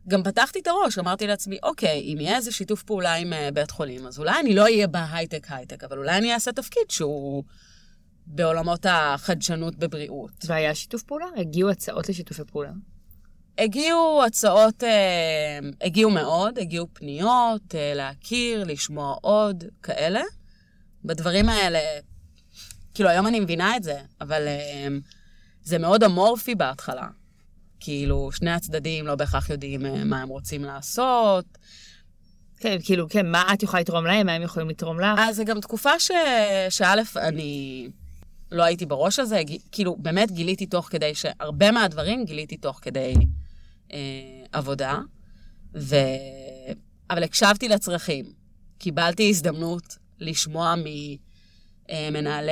גם פתחתי את הראש, אמרתי לעצמי, אוקיי, אם יהיה איזה שיתוף פעולה עם uh, בית חולים, אז אולי אני לא אהיה בהייטק-הייטק, אבל אולי אני אעשה תפקיד שהוא בעולמות החדשנות בבריאות. והיה שיתוף פעולה? הגיעו הצעות לשיתופי פעולה? הגיעו הצעות, אה, הגיעו מאוד, הגיעו פניות, אה, להכיר, לשמוע עוד, כאלה. בדברים האלה, כאילו, היום אני מבינה את זה, אבל אה, זה מאוד אמורפי בהתחלה. כאילו, שני הצדדים לא בהכרח יודעים אה, מה הם רוצים לעשות. כן, כאילו, כן, מה את יכולה לתרום להם, מה הם יכולים לתרום לך? אז זה גם תקופה ש... שא', אני לא הייתי בראש הזה, כאילו, באמת גיליתי תוך כדי, שהרבה מהדברים גיליתי תוך כדי אה, עבודה, ו... אבל הקשבתי לצרכים. קיבלתי הזדמנות לשמוע ממנהל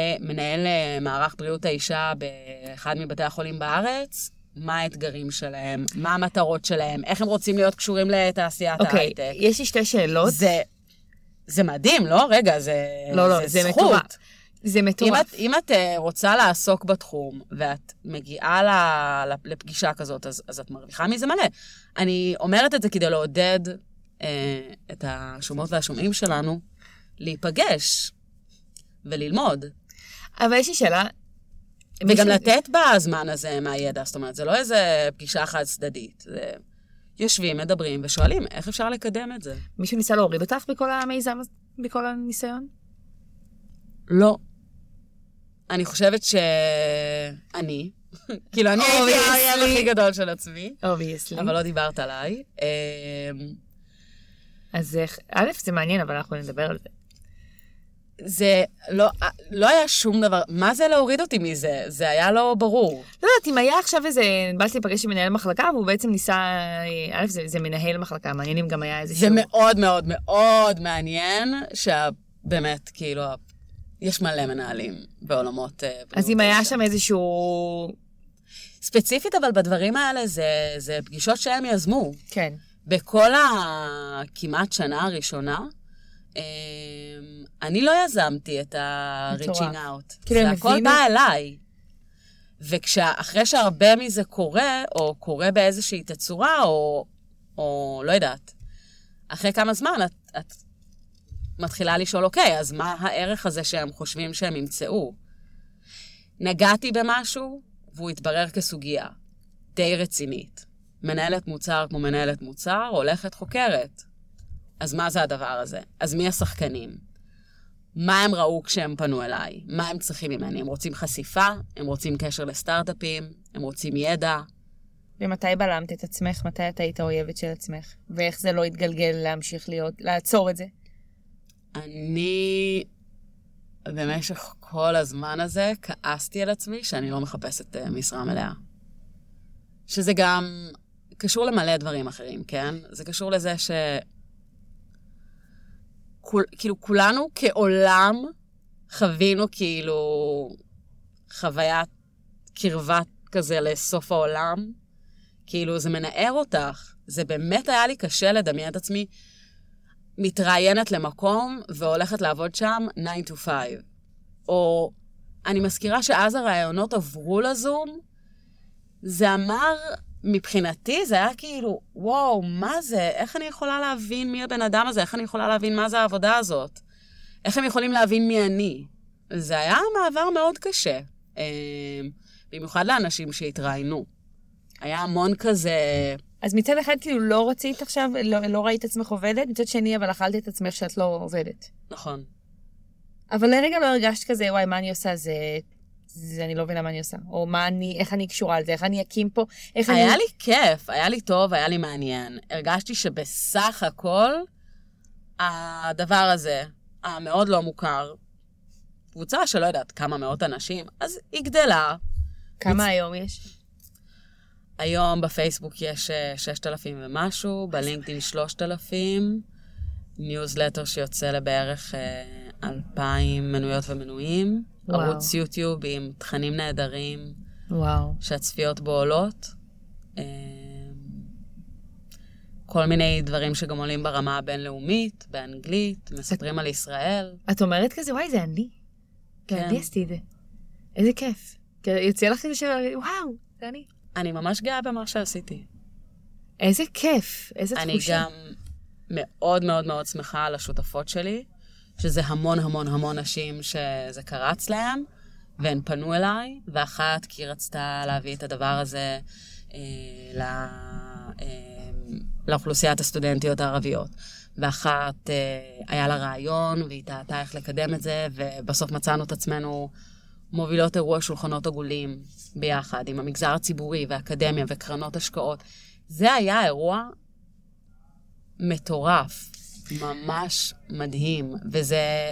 אה, מערך בריאות האישה באחד מבתי החולים בארץ, מה האתגרים שלהם, מה המטרות שלהם, איך הם רוצים להיות קשורים לתעשיית okay, אוקיי, ההייטק. אוקיי, יש לי שתי שאלות. זה, זה מדהים, לא? רגע, זה, לא, לא, זה, זה זכות. מטורף. זה מטורף. אם, אם את uh, רוצה לעסוק בתחום, ואת מגיעה ל, לפגישה כזאת, אז, אז את מרוויחה מזה מלא. אני אומרת את זה כדי לעודד uh, את השומעות והשומעים שלנו להיפגש וללמוד. אבל יש לי שאלה. וגם לתת בזמן הזה מהידע, זאת אומרת, זה לא איזה פגישה חד צדדית. זה... יושבים, מדברים ושואלים איך אפשר לקדם את זה. מישהו ניסה להוריד אותך בכל המיזם, בכל הניסיון? לא. אני חושבת שאני, *laughs* כאילו, אני הייתי האויב הכי גדול של עצמי. obviously. אבל לא דיברת עליי. אמ, אז איך, א', זה מעניין, אבל אנחנו נדבר על זה. זה לא, לא היה שום דבר, מה זה להוריד אותי מזה? זה היה לא ברור. לא יודעת, אם היה עכשיו איזה, באתי להיפגש עם מנהל מחלקה, והוא בעצם ניסה, א', זה, זה מנהל מחלקה, מעניין אם גם היה איזה... זה מאוד מאוד מאוד מעניין, שבאמת, כאילו, יש מלא מנהלים בעולמות אה. אז אם היה שם איזשהו... ספציפית, אבל בדברים האלה זה, זה פגישות שהם יזמו. כן. בכל הכמעט שנה הראשונה, אני לא יזמתי את ה-reaching out. כאילו, זה הכל בא אליי. ואחרי שהרבה מזה קורה, או קורה באיזושהי תצורה, או, או לא יודעת, אחרי כמה זמן את, את מתחילה לשאול, אוקיי, אז מה הערך הזה שהם חושבים שהם ימצאו? נגעתי במשהו, והוא התברר כסוגיה די רצינית. מנהלת מוצר כמו מנהלת מוצר, הולכת חוקרת. אז מה זה הדבר הזה? אז מי השחקנים? מה הם ראו כשהם פנו אליי? מה הם צריכים ממני? הם רוצים חשיפה? הם רוצים קשר לסטארט-אפים? הם רוצים ידע? ומתי בלמת את עצמך? מתי את היית האויבת של עצמך? ואיך זה לא התגלגל להמשיך להיות, לעצור את זה? אני במשך כל הזמן הזה כעסתי על עצמי שאני לא מחפשת uh, משרה מלאה. שזה גם קשור למלא דברים אחרים, כן? זה קשור לזה ש... כול, כאילו, כולנו כעולם חווינו כאילו חוויית קרבה כזה לסוף העולם. כאילו, זה מנער אותך. זה באמת היה לי קשה לדמיין את עצמי מתראיינת למקום והולכת לעבוד שם 9 to 5. או אני מזכירה שאז הרעיונות עברו לזום, זה אמר, מבחינתי זה היה כאילו, וואו, מה זה? איך אני יכולה להבין מי הבן אדם הזה? איך אני יכולה להבין מה זה העבודה הזאת? איך הם יכולים להבין מי אני? זה היה מעבר מאוד קשה, אה, במיוחד לאנשים שהתראיינו. היה המון כזה... אז מצד אחד כאילו לא רצית עכשיו, לא, לא ראית את עצמך עובדת, מצד שני אבל אכלת את עצמך שאת לא עובדת. נכון. אבל לרגע לא הרגשת כזה, וואי, מה אני עושה? זה... זה אני לא מבינה מה אני עושה. או מה אני, איך אני קשורה לזה, איך אני אקים פה, איך היה אני... היה לי כיף, היה לי טוב, היה לי מעניין. הרגשתי שבסך הכל, הדבר הזה, המאוד לא מוכר, קבוצה שלא יודעת כמה מאות אנשים, אז היא גדלה. כמה מצ... היום יש? היום בפייסבוק יש 6,000 אה, ומשהו, בלינקדאין 3,000, ניוזלטר שיוצא לבערך 2,000 אה, מנויות ומנויים, וואו. ערוץ יוטיוב עם תכנים נהדרים, וואו. שהצפיות בו עולות. אה, כל מיני דברים שגם עולים ברמה הבינלאומית, באנגלית, מספרים את... על ישראל. את אומרת כזה, וואי, זה אני. כן. אני עשיתי את זה. איזה כיף. יוצא לך כזה ש... וואו, זה אני. אני ממש גאה במה שעשיתי. איזה כיף, איזה אני תחושה. אני גם מאוד מאוד מאוד שמחה על השותפות שלי, שזה המון המון המון נשים שזה קרץ להם, והן פנו אליי, ואחת כי רצתה להביא את הדבר הזה אה, ל... אה, לאוכלוסיית הסטודנטיות הערביות. ואחת אה, היה לה רעיון, והיא טעתה איך לקדם את זה, ובסוף מצאנו את עצמנו מובילות אירוע שולחנות עגולים ביחד, עם המגזר הציבורי ואקדמיה וקרנות השקעות. זה היה אירוע מטורף, ממש מדהים, וזה...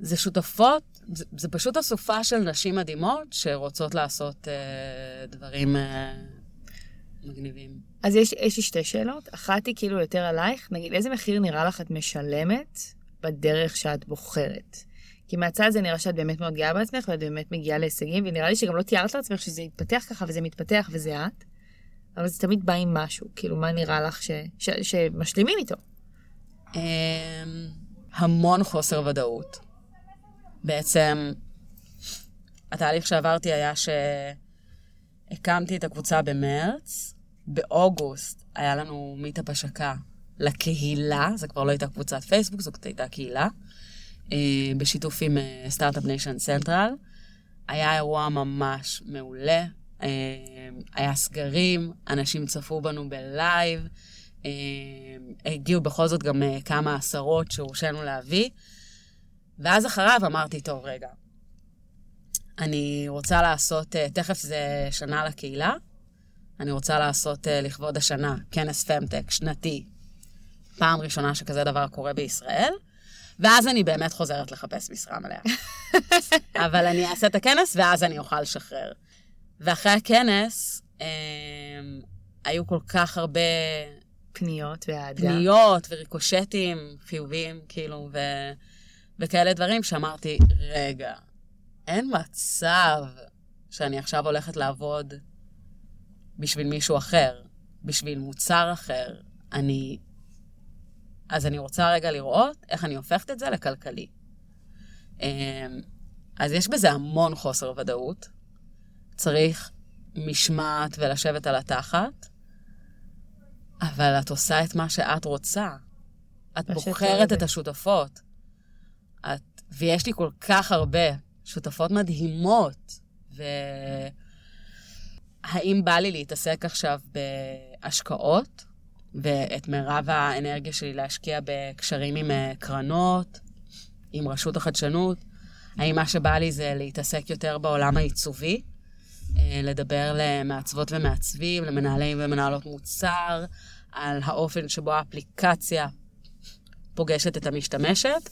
זה שותפות, זה, זה פשוט אסופה של נשים מדהימות שרוצות לעשות אה, דברים אה, מגניבים. אז יש, יש לי שתי שאלות. אחת היא כאילו יותר עלייך, נגיד, איזה מחיר נראה לך את משלמת בדרך שאת בוחרת? כי מהצד זה נראה שאת באמת מאוד גאה בעצמך, ואת באמת מגיעה להישגים, ונראה לי שגם לא תיארת לעצמך שזה יתפתח ככה, וזה מתפתח, וזה את. אבל זה תמיד בא עם משהו, כאילו, מה נראה לך ש... ש... שמשלימים איתו? Um, המון חוסר ודאות. בעצם, התהליך שעברתי היה שהקמתי את הקבוצה במרץ, באוגוסט היה לנו מיטאפ השקה לקהילה, זה כבר לא הייתה קבוצת פייסבוק, זאת הייתה קהילה, uh, בשיתוף עם uh, סטארט-אפ ניישן סנטרל. היה אירוע ממש מעולה, uh, היה סגרים, אנשים צפו בנו בלייב, הגיעו בכל זאת גם uh, כמה עשרות שהורשינו להביא, ואז אחריו אמרתי, טוב, רגע, אני רוצה לעשות, uh, תכף זה שנה לקהילה, אני רוצה לעשות לכבוד השנה כנס פמטק שנתי, פעם ראשונה שכזה דבר קורה בישראל, ואז אני באמת חוזרת לחפש משרה מלאה. *laughs* אבל אני אעשה את הכנס, ואז אני אוכל לשחרר. ואחרי הכנס, אה, היו כל כך הרבה... פניות ואהדה. פניות וריקושטים חיוביים, כאילו, ו... וכאלה דברים שאמרתי, רגע, אין מצב שאני עכשיו הולכת לעבוד בשביל מישהו אחר, בשביל מוצר אחר. אני... אז אני רוצה רגע לראות איך אני הופכת את זה לכלכלי. אמ, אז יש בזה המון חוסר ודאות. צריך משמעת ולשבת על התחת, אבל את עושה את מה שאת רוצה. את בוחרת את השותפות. את, ויש לי כל כך הרבה שותפות מדהימות, והאם בא לי להתעסק עכשיו בהשקעות, ואת מירב האנרגיה שלי להשקיע בקשרים עם אה, קרנות, עם רשות החדשנות? האם מה שבא לי זה להתעסק יותר בעולם העיצובי? אה, לדבר למעצבות ומעצבים, למנהלים ומנהלות מוצר, על האופן שבו האפליקציה פוגשת את המשתמשת.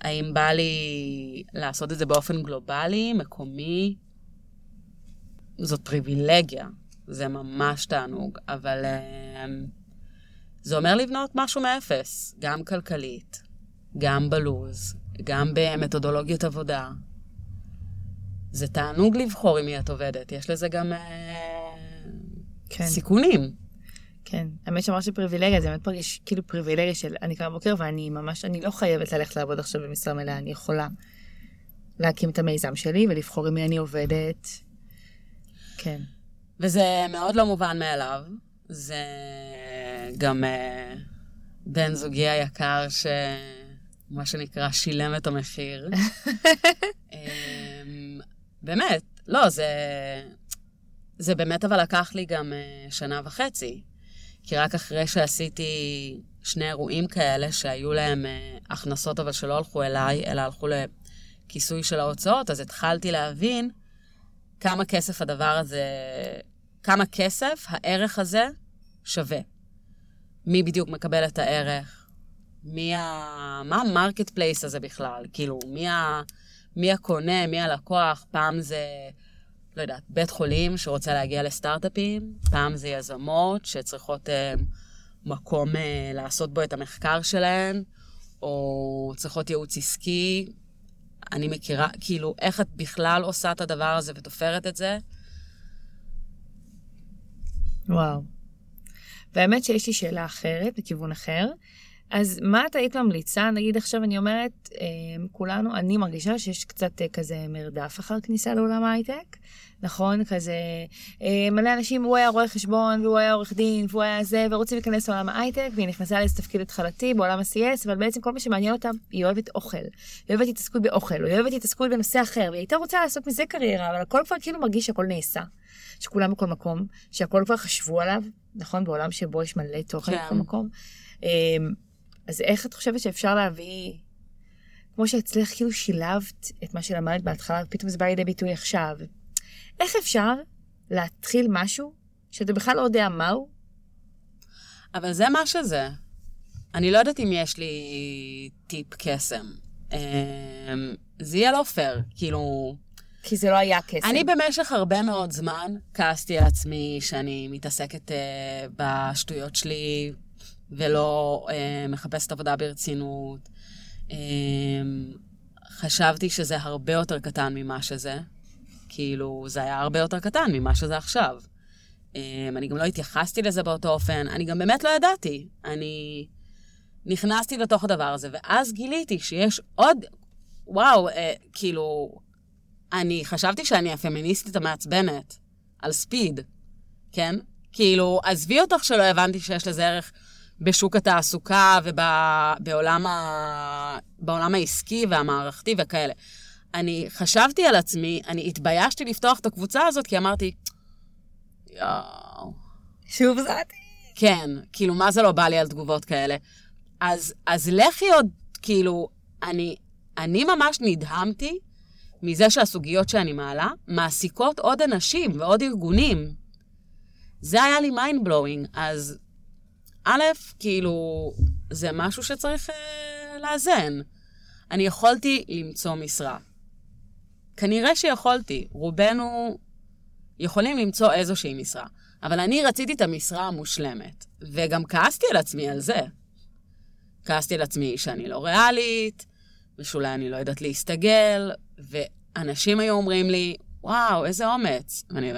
האם בא לי לעשות את זה באופן גלובלי, מקומי? זאת פריבילגיה, זה ממש תענוג, אבל uh, זה אומר לבנות משהו מאפס, גם כלכלית, גם בלוז, גם במתודולוגיות עבודה. זה תענוג לבחור עם מי את עובדת, יש לזה גם uh, כן. סיכונים. כן, האמת שאמרת שפריבילגיה, זה באמת פרגיש כאילו פריבילגיה של אני קמה בבוקר ואני ממש, אני לא חייבת ללכת לעבוד עכשיו במשרה מלאה, אני יכולה להקים את המיזם שלי ולבחור עם מי אני עובדת. כן. וזה מאוד לא מובן מאליו. זה גם uh, בן זוגי היקר, שמה שנקרא שילם את המחיר. *laughs* באמת, לא, זה, זה באמת אבל לקח לי גם uh, שנה וחצי. כי רק אחרי שעשיתי שני אירועים כאלה, שהיו להם uh, הכנסות אבל שלא הלכו אליי, אלא הלכו לכיסוי של ההוצאות, אז התחלתי להבין כמה כסף הדבר הזה, כמה כסף הערך הזה שווה. מי בדיוק מקבל את הערך? מי ה... מה ה marketplace הזה בכלל? כאילו, מי, ה... מי הקונה, מי הלקוח? פעם זה, לא יודעת, בית חולים שרוצה להגיע לסטארט-אפים, פעם זה יזמות שצריכות uh, מקום uh, לעשות בו את המחקר שלהן, או צריכות ייעוץ עסקי. אני מכירה, כאילו, איך את בכלל עושה את הדבר הזה ותופרת את זה? וואו. והאמת שיש לי שאלה אחרת, בכיוון אחר. אז מה את היית ממליצה? נגיד עכשיו אני אומרת, אה, כולנו, אני מרגישה שיש קצת אה, כזה מרדף אחר כניסה לעולם ההייטק. נכון? כזה, אה, מלא אנשים, הוא היה רואה חשבון, והוא היה עורך דין, והוא היה זה, ורוצים להיכנס לעולם ההייטק, והיא נכנסה לאיזה תפקיד התחלתי בעולם ה-CS, אבל בעצם כל מה שמעניין אותה, היא אוהבת אוכל. היא אוהבת התעסקות באוכל, היא אוהבת התעסקות בנושא אחר, והיא הייתה רוצה לעשות מזה קריירה, אבל הכל כבר כאילו מרגיש שהכל נעשה. שכולם בכל מקום, שהכל כבר חשבו עליו, נכון? בעולם שבו יש מלא תוכן כן. בכל מקום. אז איך את חושבת שאפשר להביא, כמו שאצלך כאילו שילבת את מה שלמדת בהתחלה, ופתאום זה בא לידי ביטוי עכשיו. איך אפשר להתחיל משהו שאתה בכלל לא יודע מהו? אבל זה מה שזה. אני לא יודעת אם יש לי טיפ קסם. אמ, זה יהיה לא פייר, כאילו... כי זה לא היה קסם. אני במשך הרבה מאוד זמן כעסתי על עצמי שאני מתעסקת uh, בשטויות שלי ולא uh, מחפשת עבודה ברצינות. Um, חשבתי שזה הרבה יותר קטן ממה שזה. כאילו, זה היה הרבה יותר קטן ממה שזה עכשיו. Um, אני גם לא התייחסתי לזה באותו אופן, אני גם באמת לא ידעתי. אני נכנסתי לתוך הדבר הזה, ואז גיליתי שיש עוד, וואו, uh, כאילו, אני חשבתי שאני הפמיניסטית המעצבנת, על ספיד, כן? כאילו, עזבי אותך שלא הבנתי שיש לזה ערך בשוק התעסוקה ובעולם ה... העסקי והמערכתי וכאלה. אני חשבתי על עצמי, אני התביישתי לפתוח את הקבוצה הזאת, כי אמרתי, יואו. שוב זעתי. כן, כאילו, מה זה לא בא לי על תגובות כאלה? אז, אז לכי עוד, כאילו, אני, אני ממש נדהמתי מזה שהסוגיות שאני מעלה מעסיקות עוד אנשים ועוד ארגונים. זה היה לי mind blowing, אז א', כאילו, זה משהו שצריך אה, לאזן. אני יכולתי למצוא משרה. כנראה שיכולתי, רובנו יכולים למצוא איזושהי משרה, אבל אני רציתי את המשרה המושלמת, וגם כעסתי על עצמי על זה. כעסתי על עצמי שאני לא ריאלית, ושאולי אני לא יודעת להסתגל, ואנשים היו אומרים לי, וואו, איזה אומץ. ואני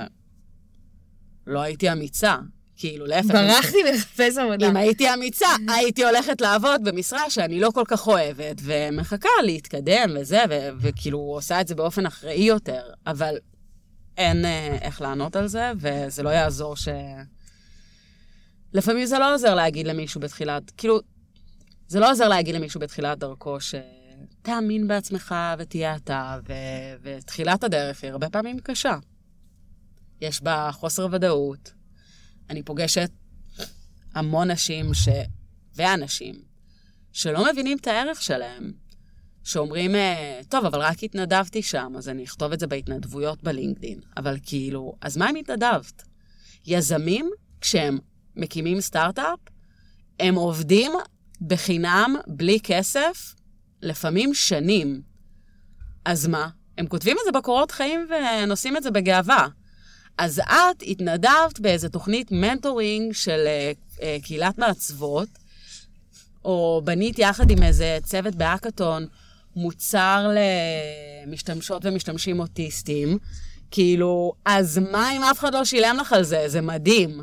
לא הייתי אמיצה. כאילו, להפך. ברחתי לחפש עבודה. אם הייתי אמיצה, הייתי הולכת לעבוד במשרה שאני לא כל כך אוהבת, ומחכה להתקדם וזה, ו- וכאילו עושה את זה באופן אחראי יותר, אבל אין אה, איך לענות על זה, וזה לא יעזור ש... לפעמים זה לא עוזר להגיד למישהו בתחילת, כאילו, זה לא עוזר להגיד למישהו בתחילת דרכו ש... תאמין בעצמך ותהיה אתה, ו... ותחילת הדרך היא הרבה פעמים קשה. יש בה חוסר ודאות, אני פוגשת המון נשים ש... ואנשים שלא מבינים את הערך שלהם, שאומרים, אה, טוב, אבל רק התנדבתי שם, אז אני אכתוב את זה בהתנדבויות בלינקדין. אבל כאילו, אז מה אם התנדבת? יזמים, כשהם מקימים סטארט-אפ, הם עובדים בחינם, בלי כסף, לפעמים שנים. אז מה? הם כותבים את זה בקורות חיים ונושאים את זה בגאווה. אז את התנדבת באיזה תוכנית מנטורינג של uh, קהילת מעצבות, או בנית יחד עם איזה צוות באקתון מוצר למשתמשות ומשתמשים אוטיסטים. כאילו, אז מה אם אף אחד לא שילם לך על זה? זה מדהים.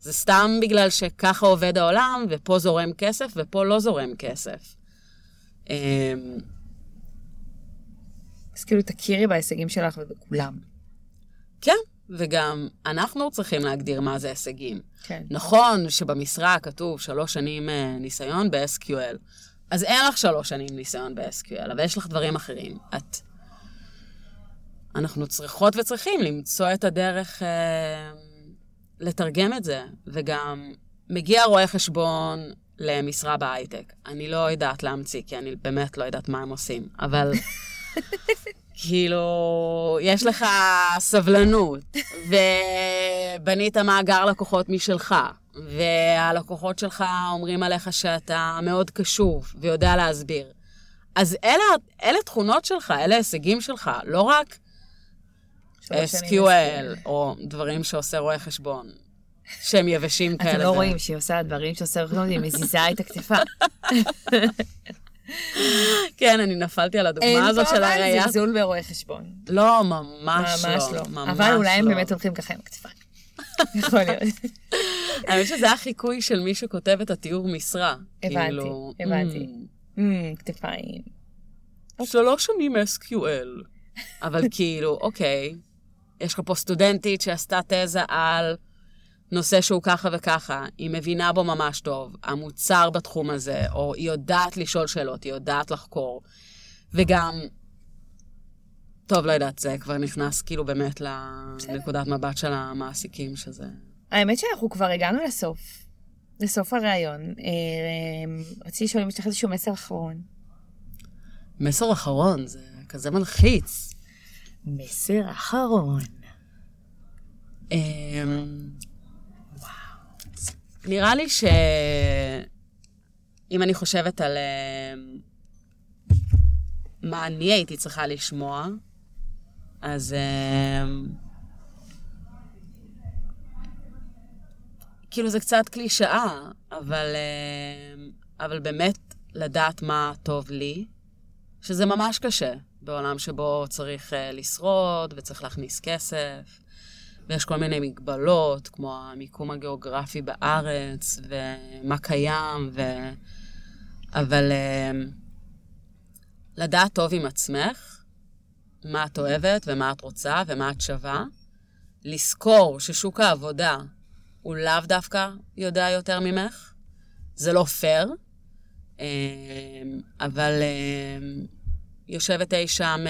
זה סתם בגלל שככה עובד העולם, ופה זורם כסף, ופה לא זורם כסף. אמ, אז כאילו, תכירי בהישגים שלך ובכולם. כן, וגם אנחנו צריכים להגדיר מה זה הישגים. כן. נכון שבמשרה כתוב שלוש שנים אה, ניסיון ב-SQL, אז אין לך שלוש שנים ניסיון ב-SQL, אבל יש לך דברים אחרים. את... אנחנו צריכות וצריכים למצוא את הדרך אה, לתרגם את זה, וגם מגיע רואה חשבון למשרה בהייטק. אני לא יודעת להמציא, כי אני באמת לא יודעת מה הם עושים, אבל... *laughs* כאילו, יש לך סבלנות, *laughs* ובנית מאגר לקוחות משלך, והלקוחות שלך אומרים עליך שאתה מאוד קשוב ויודע להסביר. אז אלה, אלה תכונות שלך, אלה הישגים שלך, לא רק SQL, או דברים שעושה רואה חשבון, שהם יבשים כאלה. אתם לא רואים שהיא עושה דברים שעושה רואה חשבון, היא מזיזה את הכתפה. *laughs* כן, אני נפלתי על הדוגמה הזאת של הראייה. אין פה זלזול ברואי חשבון. לא, ממש לא. ממש לא. אבל אולי הם לא. באמת הולכים ככה עם הכתפיים. *laughs* יכול להיות. האמת שזה החיקוי של מי שכותב את התיאור משרה. הבנתי, כאילו, הבנתי. "Hmm, Mm, כתפיים. שלוש שנים SQL. אבל כאילו, אוקיי, יש לך פה סטודנטית שעשתה תזה על נושא שהוא ככה וככה, היא מבינה בו ממש טוב, המוצר בתחום הזה, או היא יודעת לשאול שאלות, היא יודעת לחקור. וגם, טוב, לא יודעת, זה כבר נכנס כאילו באמת לנקודת מבט של המעסיקים, שזה... האמת שאנחנו כבר הגענו לסוף. לסוף הראיון. אה, רציתי לשאול אם יש לך איזשהו מסר אחרון. מסר אחרון, זה כזה מלחיץ. מסר אחרון. נראה לי ש... אם אני חושבת על אמ, מה אני הייתי צריכה לשמוע, אז... אמ, כאילו זה קצת קלישאה, אבל, אמ, אבל באמת לדעת מה טוב לי, שזה ממש קשה בעולם שבו צריך אה, לשרוד וצריך להכניס כסף. ויש כל מיני מגבלות, כמו המיקום הגיאוגרפי בארץ, ומה קיים, ו... אבל uh, לדעת טוב עם עצמך, מה את אוהבת ומה את רוצה ומה את שווה, לזכור ששוק העבודה הוא לאו דווקא יודע יותר ממך, זה לא פייר, uh, אבל uh, יושבת אי שם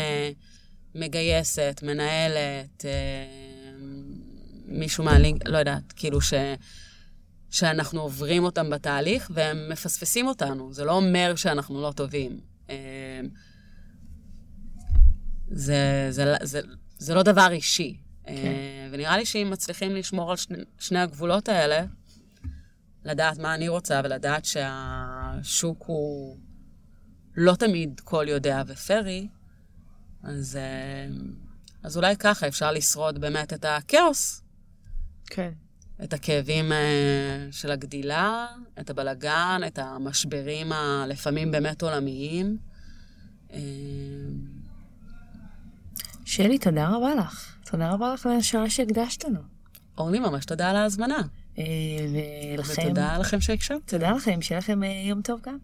מגייסת, מנהלת, מישהו מהלינק, לא יודעת, כאילו ש... שאנחנו עוברים אותם בתהליך והם מפספסים אותנו. זה לא אומר שאנחנו לא טובים. אה, זה, זה, זה, זה לא דבר אישי. אה, ונראה לי שאם מצליחים לשמור על שני, שני הגבולות האלה, לדעת מה אני רוצה ולדעת שהשוק הוא לא תמיד כל יודע ופרי, אז, אה, אז אולי ככה אפשר לשרוד באמת את הכאוס כן. את הכאבים אה, של הגדילה, את הבלגן, את המשברים הלפעמים באמת עולמיים. אה, שלי, תודה רבה לך. תודה רבה לך על השעה שהקדשת לנו. אורלי, ממש תודה על ההזמנה. אה, ולכם... ותודה לכם שהקשבת. תודה לכם, שיהיה לכם יום טוב גם.